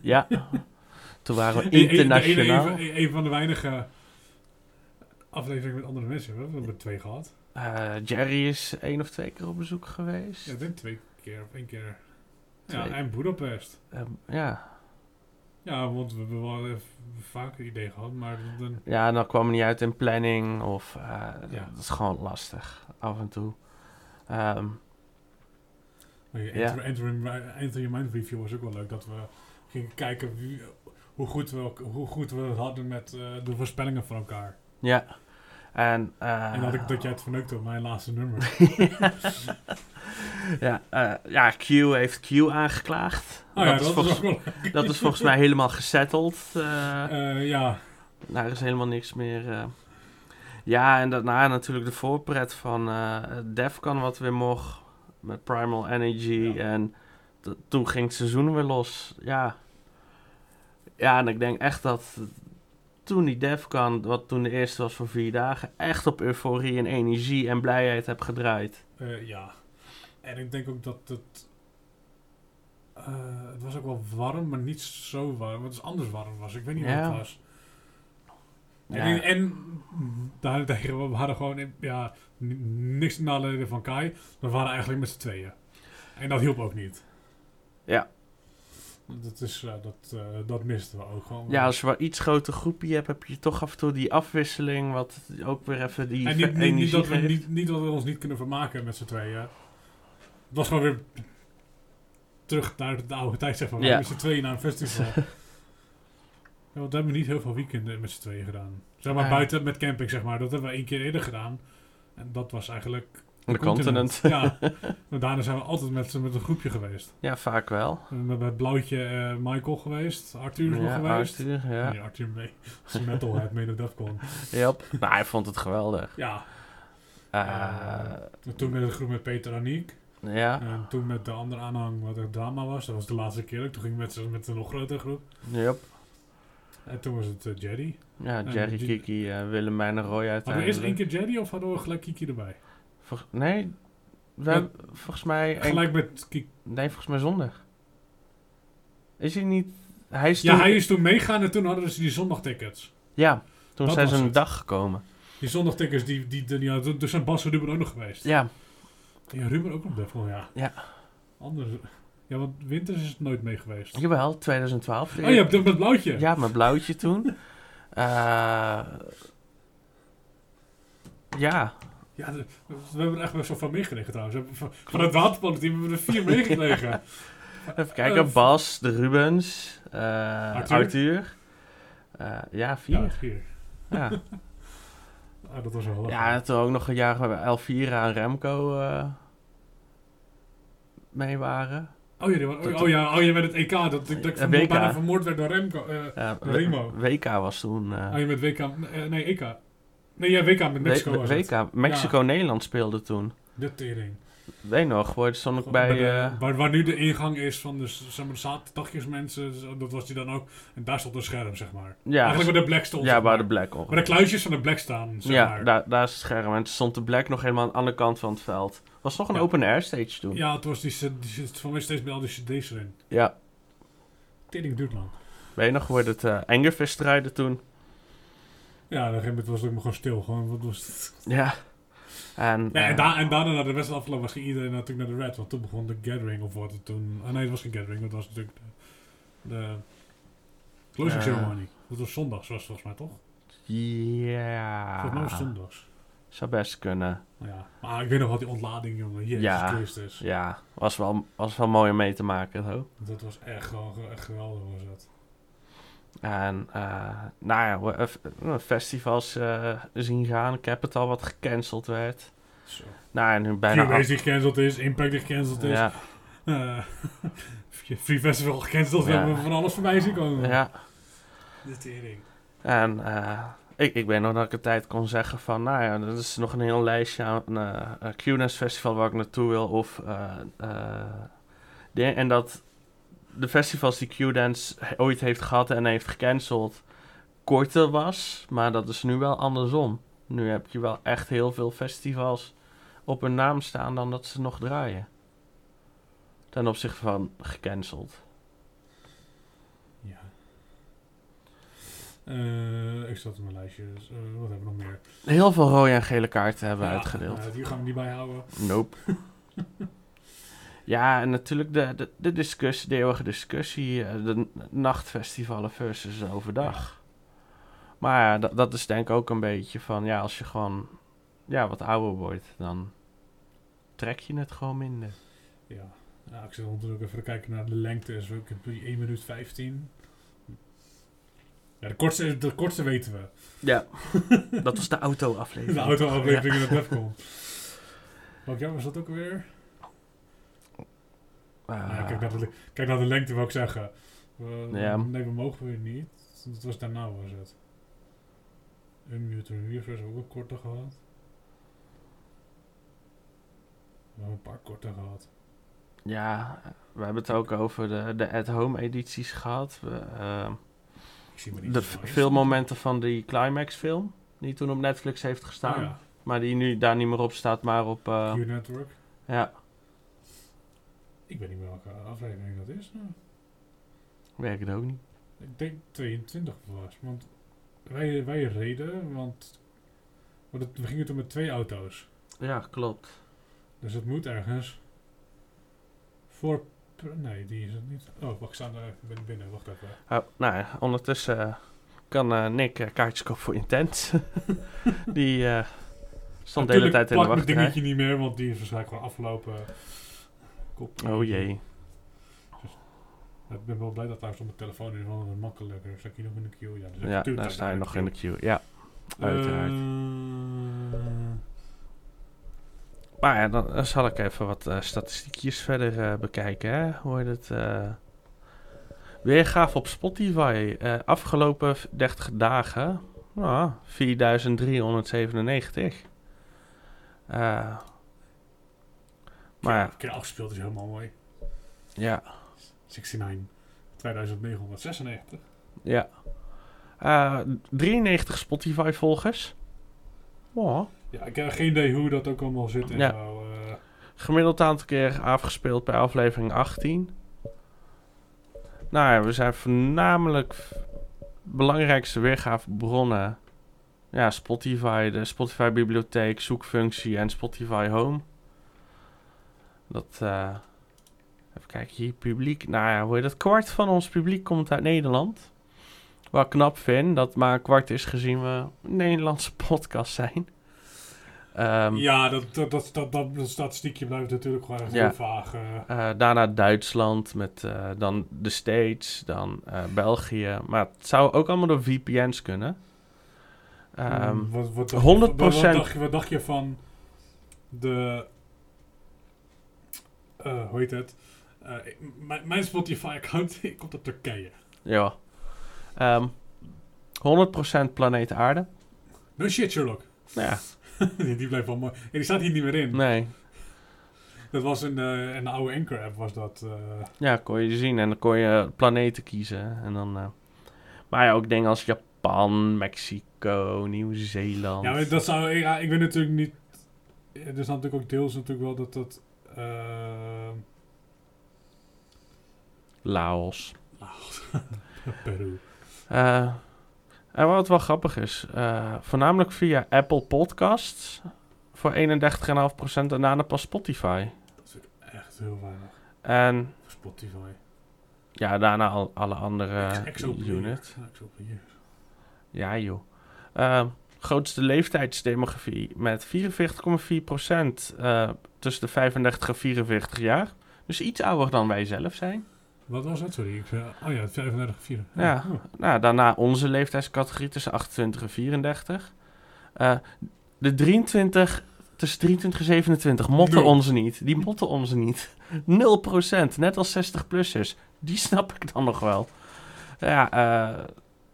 A: Ja. Toen waren we
B: een-
A: internationaal.
B: Een, een, een van de weinige afleveringen met andere mensen. We hebben er twee gehad.
A: Eh, Jerry is één of twee keer op bezoek geweest.
B: Ja, ik denk twee keer of één keer. Ja, en Budapest.
A: Ehm, ja.
B: Ja, want we hebben wel even vaker een idee gehad, maar dan...
A: ja, dan kwam het niet uit in planning of eh,
B: Ja.
A: dat is gewoon lastig af en toe. Ehm,
B: Maar je your mind review was ook wel leuk. Dat we gingen kijken wie, hoe, goed we, hoe goed we het hadden met eh, de voorspellingen van elkaar.
A: ja. En, eh,
B: en dat, ik, dat jij het verneukte op mijn laatste nummer.
A: ja, eh, ja, Q heeft Q aangeklaagd.
B: Oh ja,
A: dat, is
B: dat
A: volgens,
B: is ook wel...
A: dat is volgens mij helemaal gesetteld. eh
B: Eh, ja,
A: Daar is helemaal niks meer. eh. Ja, en daarna natuurlijk de voorpret van eh Defcon wat weer mocht. Met Primal Energy.
B: Ja.
A: En toen ging het seizoen weer los. Ja. Ja, en ik denk echt dat toen die Defcon, wat toen de eerste was voor vier dagen, echt op euforie en energie en blijheid heb gedraaid.
B: eh, ja. En ik denk ook dat het... eh, het was ook wel warm, maar niet zo warm. Het is anders warm was. Ik weet niet
A: Ja.
B: wat het was.
A: Ja.
B: En, en daarentegen, we hadden gewoon ja, niks te nadelen van Kai. We waren eigenlijk met z'n tweeën. En dat hielp ook niet.
A: Ja.
B: Dat, is, eh, dat, eh, dat misten we ook gewoon.
A: Ja, als je wel iets groter groepje hebt, heb je toch af en toe die afwisseling, wat ook weer even die
B: en niet, niet, dat we, niet, niet dat we ons niet kunnen vermaken met z'n tweeën. Het was gewoon weer terug naar de oude tijd, zeg maar.
A: Ja.
B: Met z'n tweeën naar een festival. ja, want we hebben niet heel veel weekenden met z'n tweeën gedaan. Zeg maar buiten met camping, zeg maar. Dat hebben we één keer eerder gedaan. En dat was eigenlijk...
A: De continent.
B: Ja. En daarna zijn we altijd met, met een groepje geweest.
A: Ja, vaak wel.
B: We hebben bij Blauwtje eh, Michael geweest. Arthur is nog
A: Ja,
B: geweest.
A: Arthur, ja.
B: Nee, Arthur mee. Als een metalhead mee naar Defcon.
A: Yep. Nou, hij vond het geweldig.
B: Ja.
A: Eh,
B: En toen met de groep met Peter Aniek.
A: ja,
B: En toen met de andere aanhang wat er drama was. Dat was de laatste keer. Toen ging ik met, z'n- met een nog grotere groep.
A: yep.
B: En toen was het eh, Jerry.
A: Ja, Jerry, Kiki, eh, Willemijn en Roy
B: Hadden we
A: uiteindelijk.
B: eerst één keer Jerry of hadden we gelijk Kiki erbij?
A: Vol- nee, we
B: Ja.
A: hebben volgens mij...
B: Gelijk met.
A: Nee, volgens mij zondag. Is hij niet... Hij is
B: Ja,
A: toen-
B: hij is toen meegaan en toen hadden ze die zondagtickets.
A: Ja, toen
B: Dat
A: zijn ze een
B: het.
A: dag gekomen.
B: Die zondagtickets, die, die, die, ja, zijn Bas en Ruben ook nog geweest.
A: Ja,
B: Ja, Ruben ook nog Defcon, ja.
A: Ja.
B: Anders. Ja, want Winters is het nooit mee geweest.
A: jawel, 2012.
B: Oh, je hebt het met Blauwtje.
A: Ja, met blauwtje toen. Eh, ja,
B: Ja, de- we hebben er echt best wel van meegekregen trouwens. Van, van het waterpolo-team hebben we er vier meegekregen.
A: even kijken.
B: Eh,
A: Bas, de Rubens, eh,
B: Arthur.
A: Arthur. Eh, ja, vier.
B: Ja,
A: Ja,
B: vier.
A: ja.
B: Ah, dat was wel
A: en toen ook nog een jaar Elvira en Remco mee waren.
B: Oh, ja, die wa- oh, oh ja, oh, je met het EK. Dat, dat ik vermoord- bijna vermoord werd door Remco. eh
A: Ja,
B: Remo.
A: WK was toen... eh,
B: oh, je met WK. nee, EK. Nee, ja, WK met Mexico was het.
A: WK, Mexico-Nederland speelde toen.
B: De tering.
A: Weet nog, hoor, stond ook bij...
B: de-
A: eh,
B: waar, waar nu de ingang is van de, zeg maar, zo, Dat was die dan ook. En daar stond een scherm, zeg maar.
A: ja,
B: Eigenlijk waar de Black stond.
A: ja, waar
B: maar.
A: de Black op.
B: Waar de kluisjes van de Black staan, zeg
A: Ja,
B: maar.
A: daar, daar is het scherm. En toen stond de Black nog helemaal aan de andere kant van het veld. Was toch een
B: Ja.
A: open air stage toen?
B: Ja, het was die, die, van mij steeds met al die cd's erin.
A: Ja.
B: Tering duurt lang.
A: Weet je nog, hoe het uh, Engerfist rijden toen?
B: Ja, op een gegeven moment was het ook maar gewoon stil. Gewoon, wat was het?
A: Ja. En,
B: Ja, en,
A: eh,
B: da en daarna naar de wedstrijd afgelopen was ging iedereen natuurlijk naar de Red. Want toen begon de Gathering of wat het toen... Ah nee, het was geen Gathering. Dat was natuurlijk de, de closing
A: Eh.
B: ceremony. Dat was zondags was het volgens mij toch? Volgens mij was
A: ja,
B: zondags.
A: zou best kunnen.
B: Ja. Maar ik weet nog wat die ontlading, jongen. Jezus
A: Ja.
B: Christus.
A: Ja, was wel, was wel mooi om mee te maken, zo.
B: Dat was echt gewoon ge- echt geweldig was dat.
A: En, eh, nou ja, we- eh, festivals eh, zien gaan. Capital wat gecanceld werd.
B: Zo.
A: Nou, en nu bijna...
B: Die gecanceld is, Impact die gecanceld is.
A: Ja,
B: Free Festival gecanceld. We
A: Ja.
B: hebben van alles voorbij zien komen.
A: ja.
B: De tering.
A: En eh, ik, ik weet nog dat ik een tijd kon zeggen van... Nou ja, er is nog een heel lijstje aan uh, Q-Dance Festival waar ik naartoe wil. Of, eh, eh, en dat de festivals die Q-Dance ooit heeft gehad en heeft gecanceld... korter was. Maar dat is nu wel andersom. Nu heb je wel echt heel veel festivals op hun naam staan dan dat ze nog draaien. Ten opzichte van gecanceld.
B: Ja. Eh, ik zat in mijn lijstje. Dus, eh, wat hebben we nog meer?
A: Heel veel rode en gele kaarten hebben we
B: Ja,
A: uitgedeeld.
B: eh, die gaan we niet bijhouden.
A: Nope. ja, en natuurlijk de, de, de discussie, de eeuwige discussie. eh, De nachtfestivalen versus overdag. Maar ja, dat, dat is denk ik ook een beetje van... Ja, als je gewoon ja, wat ouder wordt, dan trek je het gewoon minder.
B: Ja. ja, ik zit ondertussen ook even kijken naar de lengte. Is ook 1 minuut 15. Ja, de kortste, de kortste weten we.
A: Ja, dat was de auto-aflevering.
B: De auto-aflevering in de Defcon. Welk jaar was dat ook weer?
A: Ja.
B: Ja, kijk, naar de, kijk naar de lengte, wil ik zeggen. We-
A: Ja.
B: Nee, we mogen weer niet. Dat was daarna was het. Hebben we ook een korte gehad. We hebben een paar korte gehad.
A: ja, we hebben het ook over de, de at-home edities gehad. We, eh,
B: Ik zie maar niet
A: de veel momenten van die Climax film, die toen op Netflix heeft gestaan.
B: Oh ja,
A: Maar die nu daar niet meer op staat, maar op... eh,
B: Q-Network.
A: ja,
B: Ik weet niet meer welke aflevering dat is. Nou,
A: ik het ook niet.
B: ik denk 22 was. Want wij, wij reden, want we gingen toen met twee auto's.
A: Ja, klopt.
B: Dus het moet ergens voor... Nee, die is het niet. Oh, wacht, ik sta er even binnen-. Wacht even.
A: Oh, nou, ja, ondertussen eh, kan eh, Nick eh, kaartjes kopen voor Intens. die stond de hele tijd in de wachtrij.
B: dingetje niet meer, want die is waarschijnlijk gewoon afgelopen. Kop.
A: Oh jee.
B: Ik ben wel blij dat trouwens op mijn telefoon is, want makkelijker. Sta ik hier nog in de queue? Ja, dus
A: Ja, daar
B: sta
A: je nog in de queue. Ja, uiteraard.
B: Eh,
A: Maar ja, dan zal ik even wat eh, statistiekjes verder eh, bekijken. Hè? Hoe heet het? weergave op Spotify. afgelopen 30 dagen. Nou, 4397. Maar ja,
B: keer afgespeeld is helemaal mooi.
A: ja,
B: 69. 2996.
A: ja. Eh, 93 Spotify-volgers. Oh,
B: Ja, ik heb geen idee hoe dat ook allemaal zit en
A: Ja.
B: eh.
A: Gemiddeld aantal keer afgespeeld per aflevering 18. Nou ja, we zijn voornamelijk belangrijkste weergavebronnen. Ja, Spotify, de Spotify bibliotheek, zoekfunctie en Spotify Home. Dat, eh, even kijken hier, publiek. Nou ja, hoe heet dat? Kwart van ons publiek komt uit Nederland. Wat ik knap vind, dat maar een kwart is gezien we een Nederlandse podcast zijn. Ehm,
B: ja, dat, dat, dat, dat, dat, dat statistiekje blijft natuurlijk gewoon echt
A: Ja.
B: heel vaag. eh.
A: Eh, daarna Duitsland, met dan de States, dan België. Maar het zou ook allemaal door VPN's kunnen. Ehm,
B: Hmm, wat, wat,
A: 100%.
B: Wat, wat, dacht je, wat dacht je van de... eh, hoe heet het? Ik- mijn- Spotify-account komt uit Turkije.
A: ja. Ehm 100% planeet aarde.
B: No shit, Sherlock.
A: Ja,
B: die, die blijft wel mooi. Ja, die staat hier niet meer in.
A: nee.
B: Dat was een, eh, een oude Anchor-app, was dat.
A: Ja, kon je zien. En dan kon je planeten kiezen. En dan, maar ja, ook dingen als Japan, Mexico, Nieuw-Zeeland.
B: Ja, maar dat zou... Ja, ik weet natuurlijk niet... Er is natuurlijk ook deels natuurlijk wel dat dat... eh,
A: Laos.
B: Peru.
A: Eh, en wat wel grappig is, eh, voornamelijk via Apple Podcasts voor 31,5% en daarna pas Spotify.
B: Dat is echt heel weinig.
A: En
B: Spotify.
A: ja, daarna al, alle andere
B: Ex- Exoplayer.
A: unit.
B: Ja,
A: joh. Eh, grootste leeftijdsdemografie met 44,4% eh tussen de 35 en 44 jaar. Dus iets ouder dan wij zelf zijn.
B: Wat was dat? Sorry. Ik zei, oh ja, 35, 4.
A: Ja.
B: Oh.
A: Nou, daarna onze leeftijdscategorie tussen 28 en 34. Eh, de 23, tussen 23 en 27 motten ons niet. Die motten ons niet. 0%, net als 60-plussers. Die snap ik dan nog wel. Ja, eh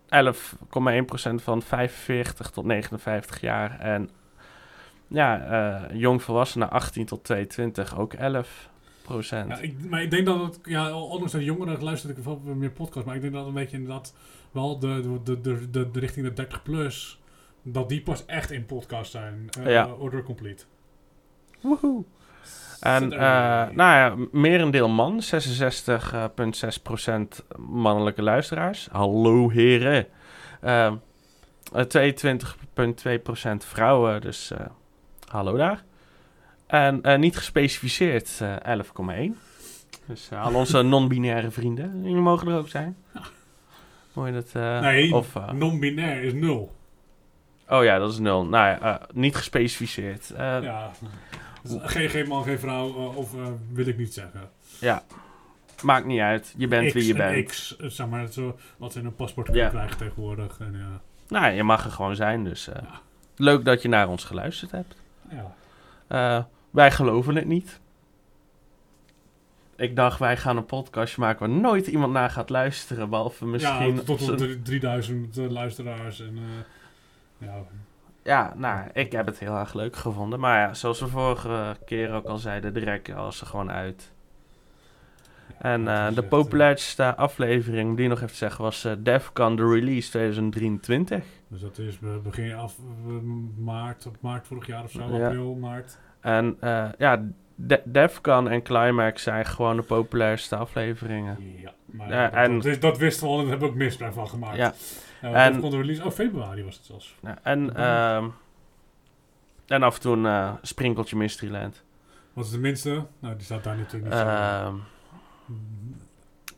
A: 11,1% van 45 tot 59 jaar. En ja, eh jongvolwassenen 18 tot 22 ook 11%
B: Ja, ik, maar ik denk dat het, ja, ondanks dat jongeren luister ik wel meer podcast, maar ik denk dat een beetje inderdaad wel de, de, de, de, de richting de 30 plus, dat die pas echt in podcast zijn. eh
A: Ja.
B: Order complete.
A: Woehoe. En
B: er-
A: eh nou ja, merendeel man, 66,6% mannelijke luisteraars. Hallo heren. Eh, eh, 22,2% vrouwen, dus eh, hallo daar. En eh, niet gespecificeerd, eh 11,1. Dus eh, al onze non-binaire vrienden, jullie mogen er ook zijn. Mooi dat... eh,
B: nee,
A: of, eh,
B: non-binair is nul.
A: oh ja, dat is nul. Nou ja, eh, niet gespecificeerd. Eh,
B: ja. Dus geen, geen man, geen vrouw, eh, of eh, wil ik niet zeggen.
A: ja, maakt niet uit. Je bent
B: X
A: wie je
B: en
A: bent.
B: X, eh, zeg maar, zo, wat ze in een paspoort
A: Ja.
B: krijgen tegenwoordig. En, ja.
A: Nou, je mag er gewoon zijn, dus
B: Ja.
A: leuk dat je naar ons geluisterd hebt.
B: Ja.
A: Wij geloven het niet. Ik dacht, wij gaan een podcastje maken waar nooit iemand naar gaat luisteren, behalve misschien...
B: ja, tot
A: op
B: op
A: z'n-
B: de 3000 eh, luisteraars. En, ja,
A: Ja, nou, ik heb het heel erg leuk gevonden. Maar ja, zoals we vorige keer ook al zeiden, de rek was er gewoon uit. En eh, de
B: echt,
A: populairste aflevering, die nog even te zeggen, was eh Defcon The Release 2023.
B: eh, dus dat is be- begin af eh, maart, op maart vorig jaar of zo,
A: Ja.
B: april, maart.
A: En eh, ja, De Defcon en Climax zijn gewoon de populairste afleveringen.
B: Ja, maar
A: Ja,
B: dat,
A: en-
B: dat, dat wisten we al en daar hebben we ook misbruik van gemaakt.
A: Ja, En-
B: de release... Oh, februari was het zelfs.
A: ja, en, ehm, en af en toe een eh, sprinkeltje Mysteryland.
B: Wat is de minste? Nou, die staat daar natuurlijk niet zo.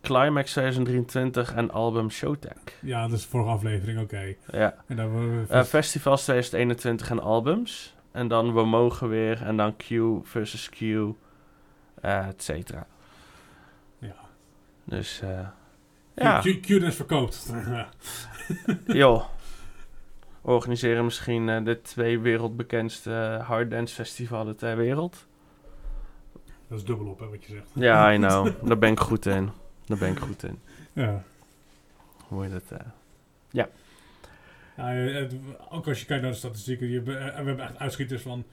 A: Climax 2023 en album Showtech.
B: Ja, dat is de vorige aflevering, oké.
A: Ja.
B: En dan we
A: Eh, festivals 2021 en albums. En dan We Mogen Weer. En dan Q versus Q. eh et cetera.
B: ja.
A: Dus eh ja,
B: Q- Q-ness verkoopt.
A: joh. Organiseren misschien eh, de twee wereldbekendste eh, harddance festivalen ter wereld.
B: dat is dubbel op, hè, wat je zegt.
A: Ja, I know. Daar ben ik goed in. Daar ben ik goed in.
B: Ja.
A: Hoe je dat... eh,
B: Ja, het- ook als je kijkt naar de statistieken, je, we hebben echt uitschieters van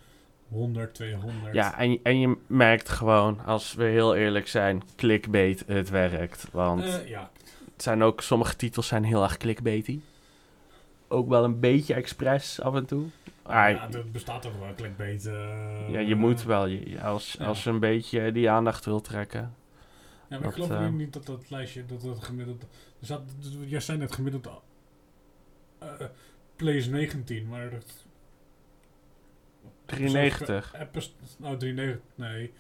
B: 100, 200.
A: Ja, en, en je merkt gewoon, als we heel eerlijk zijn, clickbait, het werkt. Want
B: ja.
A: Het zijn ook, sommige titels zijn heel erg clickbaity. Ook wel een beetje expres af en toe. Ah,
B: ja, er bestaat toch wel clickbait. eh,
A: ja, je moet wel, je, als,
B: Ja.
A: als je een beetje die aandacht wil trekken.
B: Ja, maar
A: dat,
B: ik geloof
A: eh,
B: niet dat dat lijstje, dat dat gemiddeld... Er zat, jij zei net gemiddeld... eh plays 19, maar... Dat,
A: 93.
B: Episode, nou, 93, nee.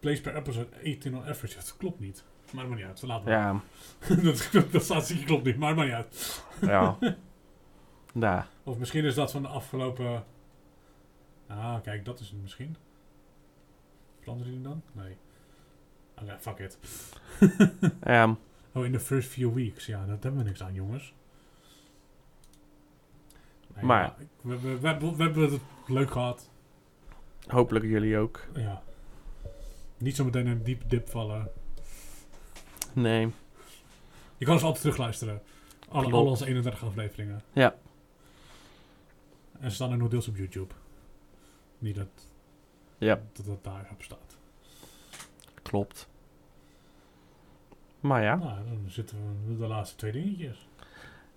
B: Plays per episode 18 on average, dat klopt niet. Maar maar niet uit, laten we.
A: Ja,
B: dat, dat, dat statistiekje klopt niet, maar maar niet uit.
A: ja. ja.
B: Of misschien is dat van de afgelopen... Ah, kijk, dat is het misschien. Veranderen die dan? Nee. Oké, fuck it.
A: ja.
B: Oh, in the first few weeks. Ja, dat hebben we niks aan, jongens. Nee,
A: Maar-
B: ja, we, we, we, hebben- we hebben het leuk gehad.
A: Hopelijk jullie ook.
B: Ja. Niet zo meteen in een diep dip vallen.
A: Nee.
B: Je kan ons altijd terugluisteren. Alle,
A: Klopt.
B: al onze 31 afleveringen.
A: Ja.
B: En ze staan er nog deels op YouTube. Niet dat
A: Ja,
B: dat, dat daar op staat.
A: klopt. Maar ja,
B: Nou, dan zitten we de laatste twee dingetjes.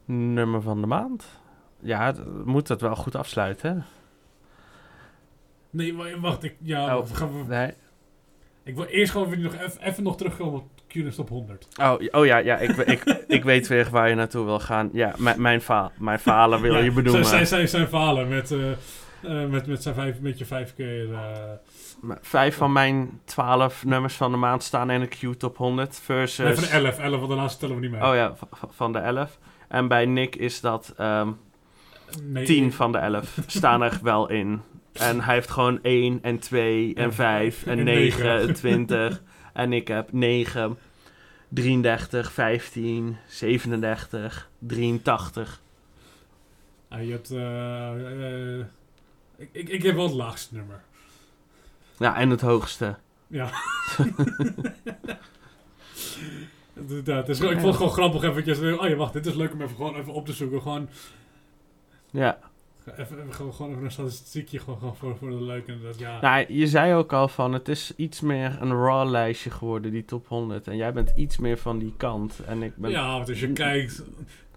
A: nummer van de maand. Ja, moet dat wel goed afsluiten, hè?
B: Nee, wa- wacht. Ik, ja,
A: Oh.
B: gaan we-
A: Nee.
B: ik wil eerst gewoon nog even nog terugkomen op Q-Ness Top 100.
A: Oh, oh ja, ja ik, ik, ik weet weer waar je naartoe wil gaan. Ja, mijn mijn, fa mijn falen wil
B: Ja,
A: je benoemen.
B: Zijn, zijn, zijn falen met, eh, met, met, zijn vijf, met je vijf keer...
A: Maar Vijf van mijn twaalf nummers van de maand staan in de Q-top 100 versus...
B: nee, van de 11. 11, want daarna tellen we niet mee.
A: Oh ja, van de 11. En bij Nick is dat ehm
B: nee,
A: 10 van de 11 staan er wel in. En hij heeft gewoon 1 en 2 en
B: En
A: 5 en
B: en
A: 9
B: negen.
A: en 20. En ik heb 9, 33, 15, 37, 83.
B: Ah, je hebt... eh, eh, ik, ik, ik heb wel het laagste nummer.
A: Ja, en het hoogste.
B: Ja. Inderdaad, is, ik vond het gewoon grappig eventjes. Oh ja, wacht, dit is leuk om even, gewoon even op te zoeken. Gewoon
A: Ja.
B: Even, gewoon, gewoon even een statistiekje gewoon, gewoon voor, voor de leuk. En dat, ja.
A: Nou, je zei ook al van, het is iets meer een raw lijstje geworden, die top 100. En jij bent iets meer van die kant. En ik ben...
B: Ja, want als je kijkt,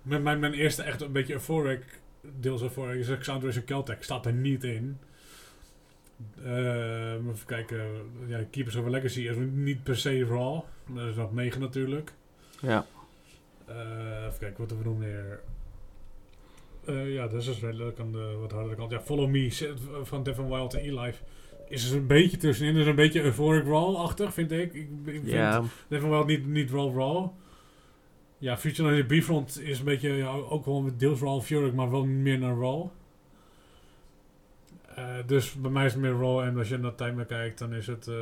B: met mijn, mijn eerste echt een beetje euphoric, deels euphoric, is Exandros en Celtic, staat er niet in. Eh, even kijken, ja, Keepers of a Legacy is niet per se raw. Dat is op 9 natuurlijk.
A: Ja.
B: Eh, even kijken, wat hebben we nog meer? Eh, ja, dat is dus redelijk aan de wat hardere kant. Ja, Follow Me van Devin Wild en E-Life is er een beetje tussenin. is een beetje euphoric raw-achtig, vind ik. Ik, ik vind Devin Wild niet, niet raw raw. Ja, Future Night Bifront is een beetje ja, ook gewoon deels raw Fury, maar wel meer naar raw. Eh, dus bij mij is het meer raw en als je naar timer kijkt, dan is het... eh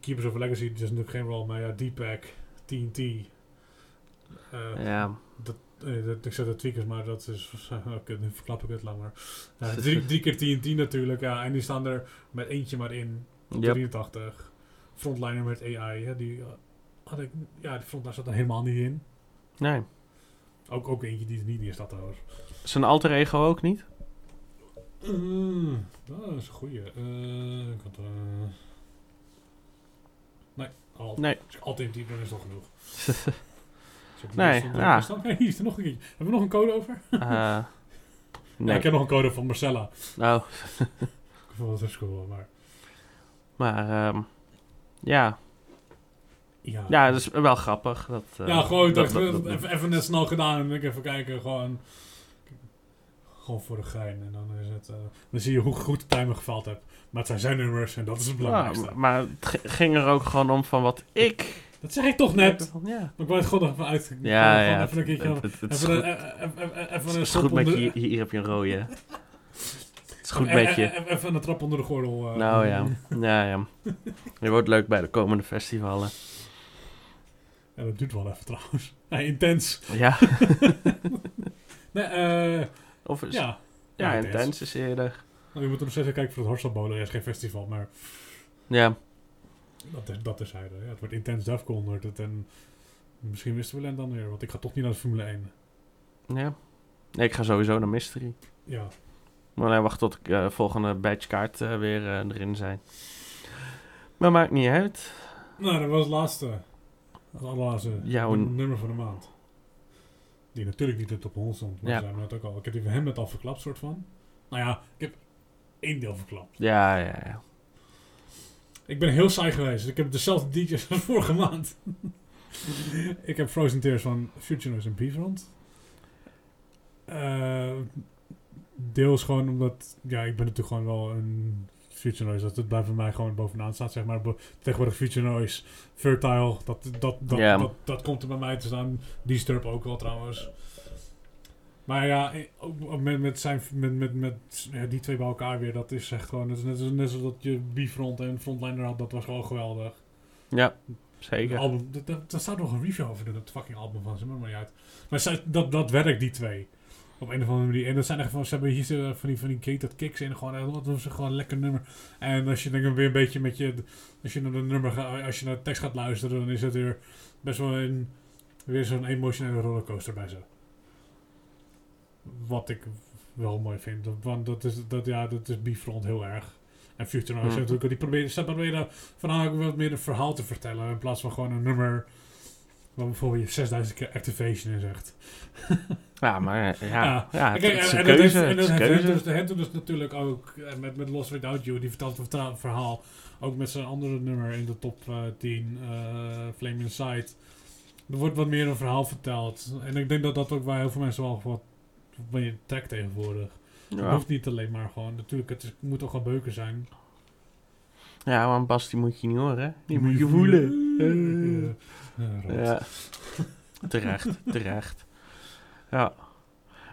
B: Keepers of Legacy, is natuurlijk geen raw, maar ja, D-Pack, TNT. eh,
A: ja.
B: dat, ik zeg de tweakers, maar dat is... Oké, nu verklap ik het langer. Ja, drie, drie keer TNT natuurlijk, ja. En die staan er met eentje maar in. Op
A: Yep.
B: 83. Frontliner met AI, hè, die, eh, had ik, ja, die frontliner zat er helemaal niet in.
A: Nee.
B: Ook, ook eentje die er niet in staat trouwens.
A: Zijn alter ego ook niet?
B: Mm, dat is een goeie. Eh, ik had, eh, nee, al.
A: Nee.
B: Als ik altijd dan is dat genoeg.
A: Nee, ja.
B: Hey, hier is er nog een. Hebben we nog een code over?
A: Eh,
B: Ja,
A: nee.
B: ik heb nog een code van Marcella.
A: Nou,
B: ik vond het cool, maar...
A: Maar ehm, ja.
B: Ja,
A: ja, dat is wel grappig. Dat, eh,
B: ja, gewoon
A: dat-
B: dat,
A: dat-
B: even, even net snel gedaan en ik even kijken, gewoon... Gewoon voor de gein en dan is het... eh, dan zie je hoe goed de timer gefaald hebt. Maar het zijn zijn nummers en dat is het belangrijkste.
A: Ja, maar het ging er ook gewoon om van wat ik...
B: dat zeg ik toch net!
A: Ja,
B: Maar ik wou het gewoon even uit...
A: ja, ja.
B: Even een keertje...
A: het, het- het is
B: Even,
A: goed,
B: een-
A: met
B: onder-
A: je. Hier, hier heb je een rode. Het is goed
B: e-
A: met
B: e-
A: je.
B: Even een trap onder de gordel. eh.
A: Nou ja. Ja, ja. Je wordt leuk bij de komende festivalen.
B: Ja, dat duurt wel even trouwens. Ja, intens.
A: Ja.
B: Nee, eh
A: Of is,
B: ja.
A: ja,
B: Ja,
A: intens is eerder.
B: Nou, je moet er nog steeds even kijken voor het Horstelbolen. Er is geen festival, maar
A: Ja.
B: Dat is, dat is hij. Ja, het wordt intens wordt het. En misschien wisten we dan weer, want ik ga toch niet naar de Formule 1.
A: Ja. Nee, ik ga sowieso naar Mystery.
B: Ja.
A: Maar nee, wacht tot ik eh, volgende badgekaart eh, weer eh, erin zijn. Maar maakt niet uit.
B: Nou, dat was het laatste. Dat allerlaatste
A: Jouw-
B: num- nummer van de maand. Die natuurlijk niet de top 100 stond. Maar
A: Ja.
B: ja. zijn we net ook al. Ik heb die van hem net al verklapt, soort van. Nou ja, ik heb één deel verklapt.
A: Ja, ja, ja.
B: Ik ben heel saai geweest. Ik heb dezelfde DJ's als vorige maand. ik heb Frozen Tears van Future Noise en Bifront. Eh deels gewoon omdat... Ja, ik ben natuurlijk gewoon wel een Future Noise. Dat het bij mij gewoon bovenaan staat, zeg maar. Tegenwoordig Future Noise, Fertile, dat, dat, dat, dat, dat komt er bij mij te staan. Disturb ook wel trouwens. Maar ja, eh, ook met, met, zijn, met, met, met ja, die twee bij elkaar weer, dat is echt gewoon... Dat is net, net zoals dat je Bifront en Frontliner had, dat was gewoon geweldig.
A: Ja,
B: Het
A: zeker.
B: album, daar staat nog een review over, dat fucking album van ze, maar niet uit. Maar zij, dat, dat werkt, die twee. Op een of andere manier. En dat zijn echt van, ze hebben hier zo van die, van die gated kicks in, gewoon, eh, dat was gewoon een lekker nummer. En als je dan weer een beetje met je, als je naar de nummer gaat, als je naar de tekst gaat luisteren, dan is het weer best wel een, weer zo'n emotionele rollercoaster bij ze. Wat ik wel mooi vind, want dat is, dat, ja, dat is Bifront heel erg. En Future Noise
A: Hmm.
B: natuurlijk, die proberen, ze proberen van ook wat meer een verhaal te vertellen. In plaats van gewoon een nummer waar bijvoorbeeld je 6000 keer activation in zegt.
A: Ja, maar ja,
B: Ja.
A: ja, het,
B: Kijk,
A: het is
B: en, heeft,
A: keuze.
B: en
A: Het
B: dat heeft
A: keuze.
B: dus, dus natuurlijk ook eh, met, met Lost Without You, die vertelt een vertra- verhaal. Ook met zijn andere nummer in de top eh 10, eh Flame Inside. Er wordt wat meer een verhaal verteld. En ik denk dat dat ook bij heel veel mensen wel wat wat je trekt tegenwoordig. Het
A: Ja.
B: hoeft niet alleen maar gewoon. Natuurlijk, het, is, het moet ook gewoon beuken zijn.
A: ja, want Bas, die moet je niet horen. hè? Die moet je voelen.
B: Ja,
A: terecht, terecht. Ja.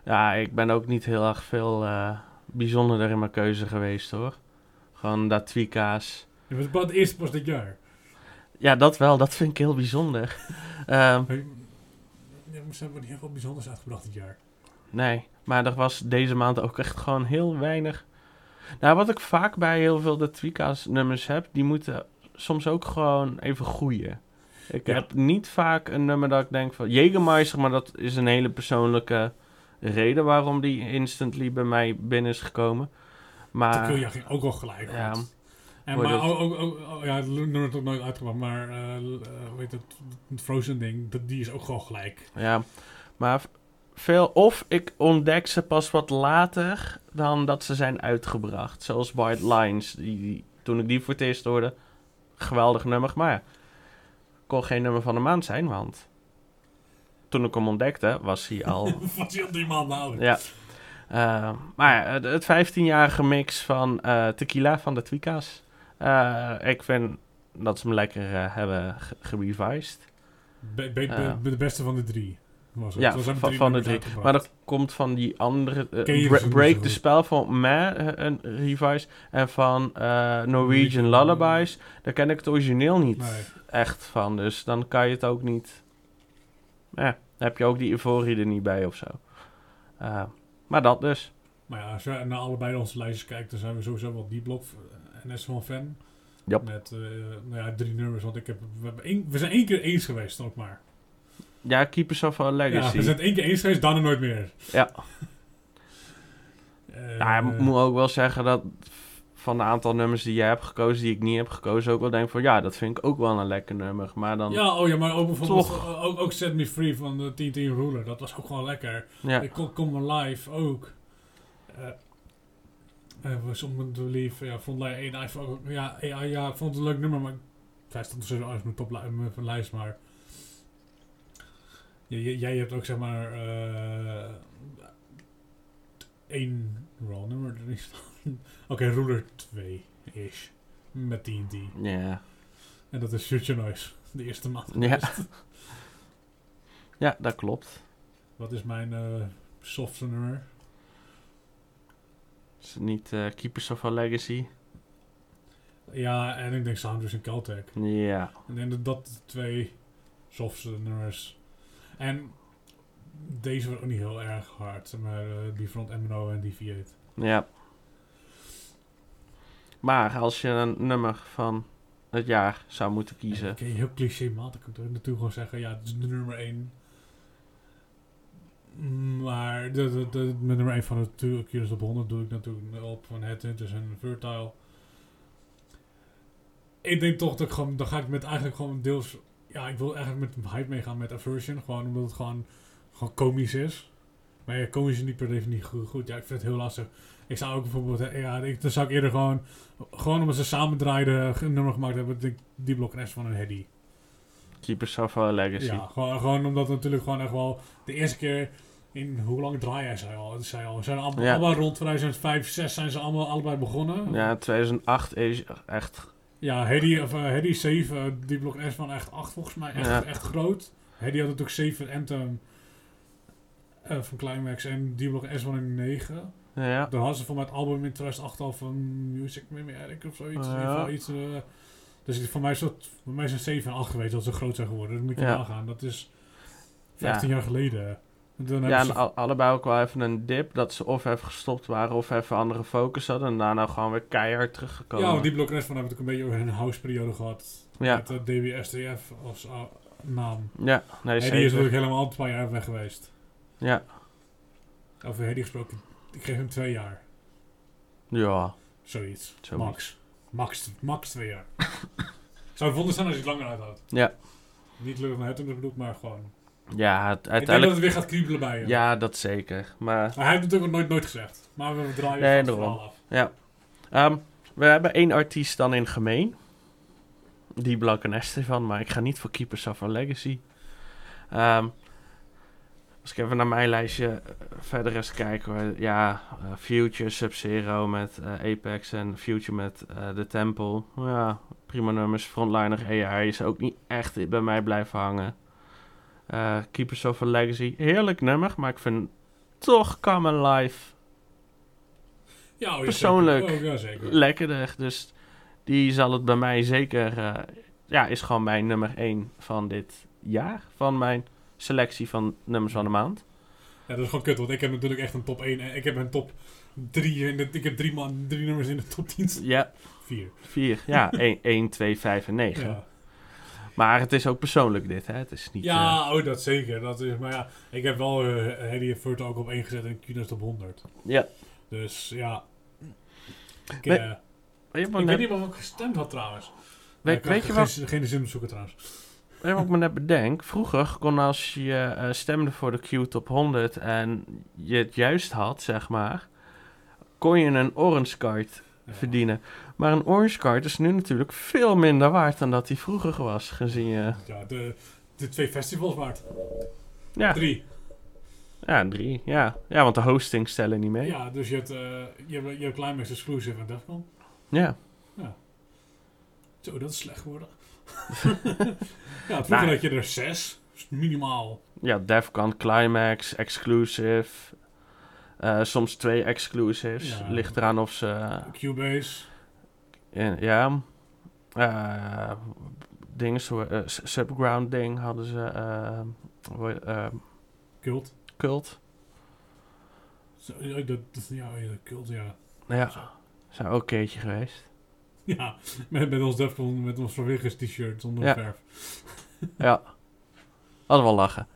A: Ja, ik ben ook niet heel erg veel eh bijzonderder in mijn keuze geweest hoor. Gewoon dat Twika's.
B: Het was pas het eerste pas dit jaar.
A: Ja, dat wel. Dat vind ik heel bijzonder.
B: Ja, maar ze hebben niet heel veel bijzonders uitgebracht dit jaar.
A: Nee, maar er was deze maand ook echt gewoon heel weinig. Nou, wat ik vaak bij heel veel de Twika's nummers heb, die moeten soms ook gewoon even groeien. Ik
B: Ja.
A: heb niet vaak een nummer dat ik denk van Jägermeister, maar dat is een hele persoonlijke reden waarom die instantly bij mij binnen is gekomen. Maar
B: Tequila ging ook wel gelijk.
A: Ja.
B: En maar
A: dat?
B: ook, ook, ook, ook- ja, het nummer ook nooit uitgebracht, maar eh eh, weet het, het Frozen ding, dat, die is ook gewoon gelijk.
A: ja, maar veel of ik ontdek ze pas wat later dan dat ze zijn uitgebracht. Zoals White Lines, die, die- toen ik die voor het eerst hoorde, geweldig nummer. Maar ja, kon geen nummer van de maand zijn, want toen ik hem ontdekte, was hij al
B: Was hij al drie maanden oud.
A: Ja. Eh, maar het- het 15-jarige mix van eh, tequila van de Twika's. Eh, ik vind dat ze hem lekker hebben ge- gerevised.
B: Be- be- de beste van de drie. Was het.
A: Ja, van, de drie.
B: uitgebracht.
A: Maar dat komt van die andere... eh, Bra-
B: dus
A: Break the? Spell van Meh, eh, een revise. En van eh, Norwegian Lullabies. Daar ken ik het origineel niet
B: Nee.
A: echt van. Dus dan kan je het ook niet... Ja, heb je ook die euforie er niet bij of zo. Maar dat dus.
B: Maar ja, als je naar allebei onze lijstjes kijkt, dan zijn we sowieso wel die blok NS van fan.
A: Yep.
B: Met nou ja, drie nummers, want ik heb, we, één, we zijn één keer eens geweest, ook maar.
A: Ja, Keepers of a
B: Ja,
A: Legacy.
B: we zijn één keer eens geweest, dan en nooit meer.
A: Ja.
B: Eh,
A: Nou, ik moet ook wel zeggen dat van de aantal nummers die jij hebt gekozen, die ik niet heb gekozen, ook wel denk van ja, dat vind ik ook wel een lekker nummer. Maar dan, ja,
B: Ja, oh ja, maar ook bijvoorbeeld
A: Toch.
B: eh, ook, ook Set Me Free van de Teen Teen Ruler. Dat was ook gewoon lekker. Ik kom Come Alive ook. Eh, En was om te lief. Ja, Frontline 1 eigenlijk ook- ja, ja, ja, ik vond het een leuk nummer, maar hij stond dus als mijn top mijn lijst, maar Jij hebt ook zeg maar eh één roll nummer. Oké, Ruler 2 ish met TNT.
A: Ja.
B: En dat is Future Noise, de eerste maand.
A: Ja. ja, dat klopt.
B: Wat is mijn eh softste nummer?
A: Is het niet eh, Keepers of a Legacy?
B: Ja, en ik denk Sounders en Caltech.
A: Ja.
B: Denk dat dat de twee softste nummers. En deze wordt ook niet heel erg hard. Maar uh, Bifront MNO en Deviate.
A: Ja. Maar als je een nummer van het jaar zou moeten kiezen.
B: Oké, heel clichématig kan ik er natuurlijk gewoon zeggen. Ja, het is de nummer 1. Maar de, de, de, met nummer 1 van de two Curious op 100 doe ik natuurlijk op van Headhunters en Fertile. Ik denk toch dat ik gewoon, dan ga ik met eigenlijk gewoon deels, ja, ik wil eigenlijk met hype meegaan met Aversion. Gewoon omdat het gewoon, gewoon komisch is. Maar ja, komisch is niet per definitie goed, goed. Ja, ik vind het heel lastig. Ik zou ook bijvoorbeeld, eh, ja, ik, dan zou ik eerder gewoon, gewoon omdat ze samen draaiden, een nummer gemaakt hebben, ik die blok en S van een Heady.
A: Keepers of Legacy.
B: Ja, gewoon, gewoon omdat het natuurlijk gewoon echt wel de eerste keer in hoe lang draai jij zij al? Zij al. Zijn allemaal,
A: Ja.
B: allemaal rond 2005, 6 zijn ze allemaal allebei begonnen.
A: Ja, 2008 is echt.
B: Ja, Hedy, of, uh, Hedy 7, die blok S van echt 8 volgens mij, echt,
A: Ja.
B: echt groot. Hedy had natuurlijk 7 Anthem eh, van Climax en die blok S van een 9.
A: Ja.
B: Dan hadden ze voor mij het album in 2008 al van Music Mimic of zoiets.
A: Ja.
B: iets, eh, dus voor mij is dat voor mij het 7 en 8 geweest dat ze groot zijn geworden. Dat moet je
A: Ja.
B: nagaan. Dat is 15 jaar geleden. Dan
A: Ja, en
B: ze-
A: allebei ook wel even een dip. Dat ze of even gestopt waren of even andere focus hadden. En daarna gewoon weer keihard teruggekomen.
B: Ja, want die blok rest van hebben natuurlijk een beetje een house-periode gehad.
A: Ja.
B: Met uh, DBSTF als uh, naam.
A: Ja, nee,
B: Hedy is natuurlijk helemaal een paar jaar weg geweest.
A: Ja.
B: Over Hedy gesproken, ik geef hem twee jaar.
A: Ja.
B: Zoiets.
A: Zoiets.
B: Max. Max. Max twee jaar. Zou het wonder zijn als je het langer uithoudt.
A: Ja.
B: Niet lukt naar het in de bedoel, maar gewoon.
A: Ja, het,
B: Ik denk dat
A: uiteindelijk...
B: het weer gaat kriebelen bij hem.
A: Ja, dat zeker. Maar
B: Maar hij heeft het natuurlijk ook nooit, nooit gezegd. Maar we draaien
A: Nee,
B: van het verhaal af.
A: ja. Ehm, we hebben één artiest dan in gemeen. Die Blank en Estefan, maar ik ga niet voor Keepers of a Legacy. Ehm, als ik even naar mijn lijstje eh, verder eens kijk hoor. Ja, eh, Future, Sub-Zero met eh, Apex en Future met The Temple. Ja, prima nummers. Frontliner AI is ook niet echt bij mij blijven hangen. Eh, Keepers of a Legacy, heerlijk nummer, maar ik vind toch Come Alive
B: Ja, oh,
A: Persoonlijk.
B: Oh, ja,
A: lekkerder. Dus die zal het bij mij zeker... eh, ja, is gewoon mijn nummer 1 van dit jaar. Van mijn selectie van nummers van de maand.
B: Ja, dat is gewoon kut, want ik heb natuurlijk echt een top 1. en Ik heb een top 3. In de, ik heb drie, man, drie nummers in de top 10.
A: Ja,
B: 4.
A: 4. Ja, 1, 1 2, 5 en 9.
B: Ja,
A: Maar het is ook persoonlijk dit, hè. Het is niet... eh,
B: ja oh, dat zeker. Dat is, maar ja, ik heb wel uh, Hedy Furto ook op 1 gezet en Qnest op 100.
A: ja.
B: Dus ja. Ik,
A: We-
B: eh,
A: Weet,
B: ik niet wat ik gestemd had trouwens.
A: weet,
B: ik
A: weet je wat,
B: Geen, geen zin zoeken trouwens.
A: weet je wat ik me net bedenk? Vroeger kon als je eh, stemde voor de Q-top 100 en je het juist had, zeg maar... kon je een orange card. Verdienen. Maar een orange card is nu natuurlijk veel minder waard dan dat die vroeger was, gezien je...
B: Ja, de, de twee festivals waard.
A: Ja,
B: Drie.
A: ja drie. Ja. ja, want de hosting stellen niet mee.
B: Ja, dus je hebt, eh, je hebt, je hebt Climax Exclusive en Defcon.
A: Ja.
B: Zo, dat is slecht geworden. ja, vroeger
A: Nou.
B: had je er zes. Minimaal.
A: Ja, Defcon, Climax, Exclusive. Eh, soms twee exclusives.
B: Ja.
A: Ligt eraan of ze...
B: Cubase.
A: in- ja. eh dingen zo... S- Subground ding hadden ze... eh,
B: Cult.
A: cult.
B: Zo, ja, dat, dat- ja, Cult, ja.
A: Ja, zijn ook een keertje geweest.
B: Ja, met, met ons Defcon, met ons vrijwilligers t-shirt zonder
A: Ja.
B: verf.
A: Ja. Hadden wel lachen.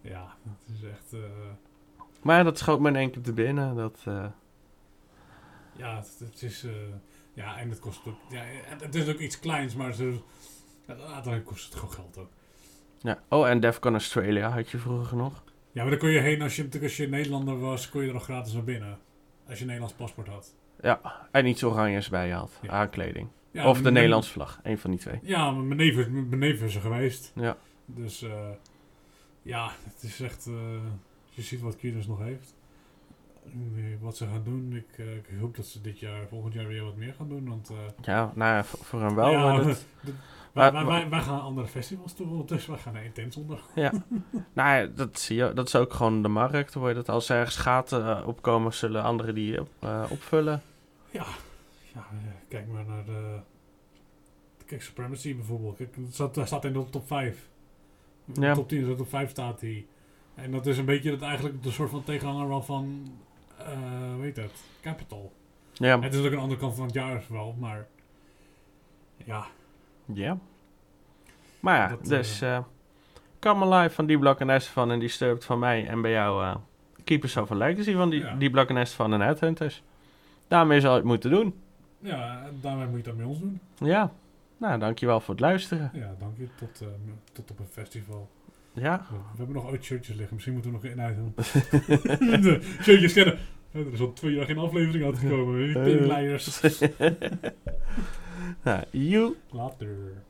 B: Ja, het is echt...
A: Maar dat schoot me in één keer te binnen. Dat, eh,
B: ja, het, het is... eh, ja, en het kost ook... Ja, het, is ook iets kleins, maar ze, uiteindelijk kost het gewoon geld ook.
A: ja. Oh, en Defcon Australia had je vroeger nog.
B: Ja, maar dan kon je heen, als je, als je Nederlander was, kon je er nog gratis naar binnen. als je een Nederlands paspoort had.
A: En iets oranjes bij je had.
B: Ja.
A: Aankleding.
B: Ja,
A: of de Nederlandse vlag. Een van die twee.
B: Ja, mijn neef is, mijn neef is er geweest.
A: Ja.
B: Dus eh, ja, het is echt. Je ziet wat Kieners nog heeft. Wat ze gaan doen. Ik, eh, ik hoop dat ze dit jaar, volgend jaar weer wat meer gaan doen. Want eh,
A: Ja, nou ja, voor, voor hem wel.
B: ja,
A: maar dat-
B: wij, wij, wij, wij gaan andere festivals toe. Dus wij gaan naar Intense onder.
A: nou ja, dat zie je. Dat is ook gewoon de markt. Hoor je dat als er ergens gaten eh, opkomen, zullen anderen die op, opvullen.
B: Ja, ja kijk maar naar de. Kijk, Supremacy bijvoorbeeld. Kijk, dat staat, dat staat in de top 5.
A: Ja.
B: Top 10 de top 5 staat die. En dat is een beetje het, eigenlijk de soort van tegenhanger wel van. eh hoe heet het? Capital.
A: Ja,
B: Het is ook een andere kant van het jaar wel, maar. Ja,
A: ja. Maar ja,
B: Dat,
A: dus... eh Come Alive van Die Block en Est van en Disturbed van mij. En bij jou eh Keepers of Legacy van die,
B: Ja.
A: die Block en Est van en Headhunters. Daarmee zal je het moeten doen.
B: ja daarmee moet je dat bij ons doen.
A: Ja. Nou, dankjewel voor het luisteren.
B: Ja, dank je. Tot, eh, tot op een festival.
A: Ja.
B: We hebben nog ooit shirtjes liggen. Misschien moeten we nog in uit doen. shirtjes kennen. Er is al twee jaar geen aflevering uitgekomen. Die leiders.
A: nou, you.
B: Later.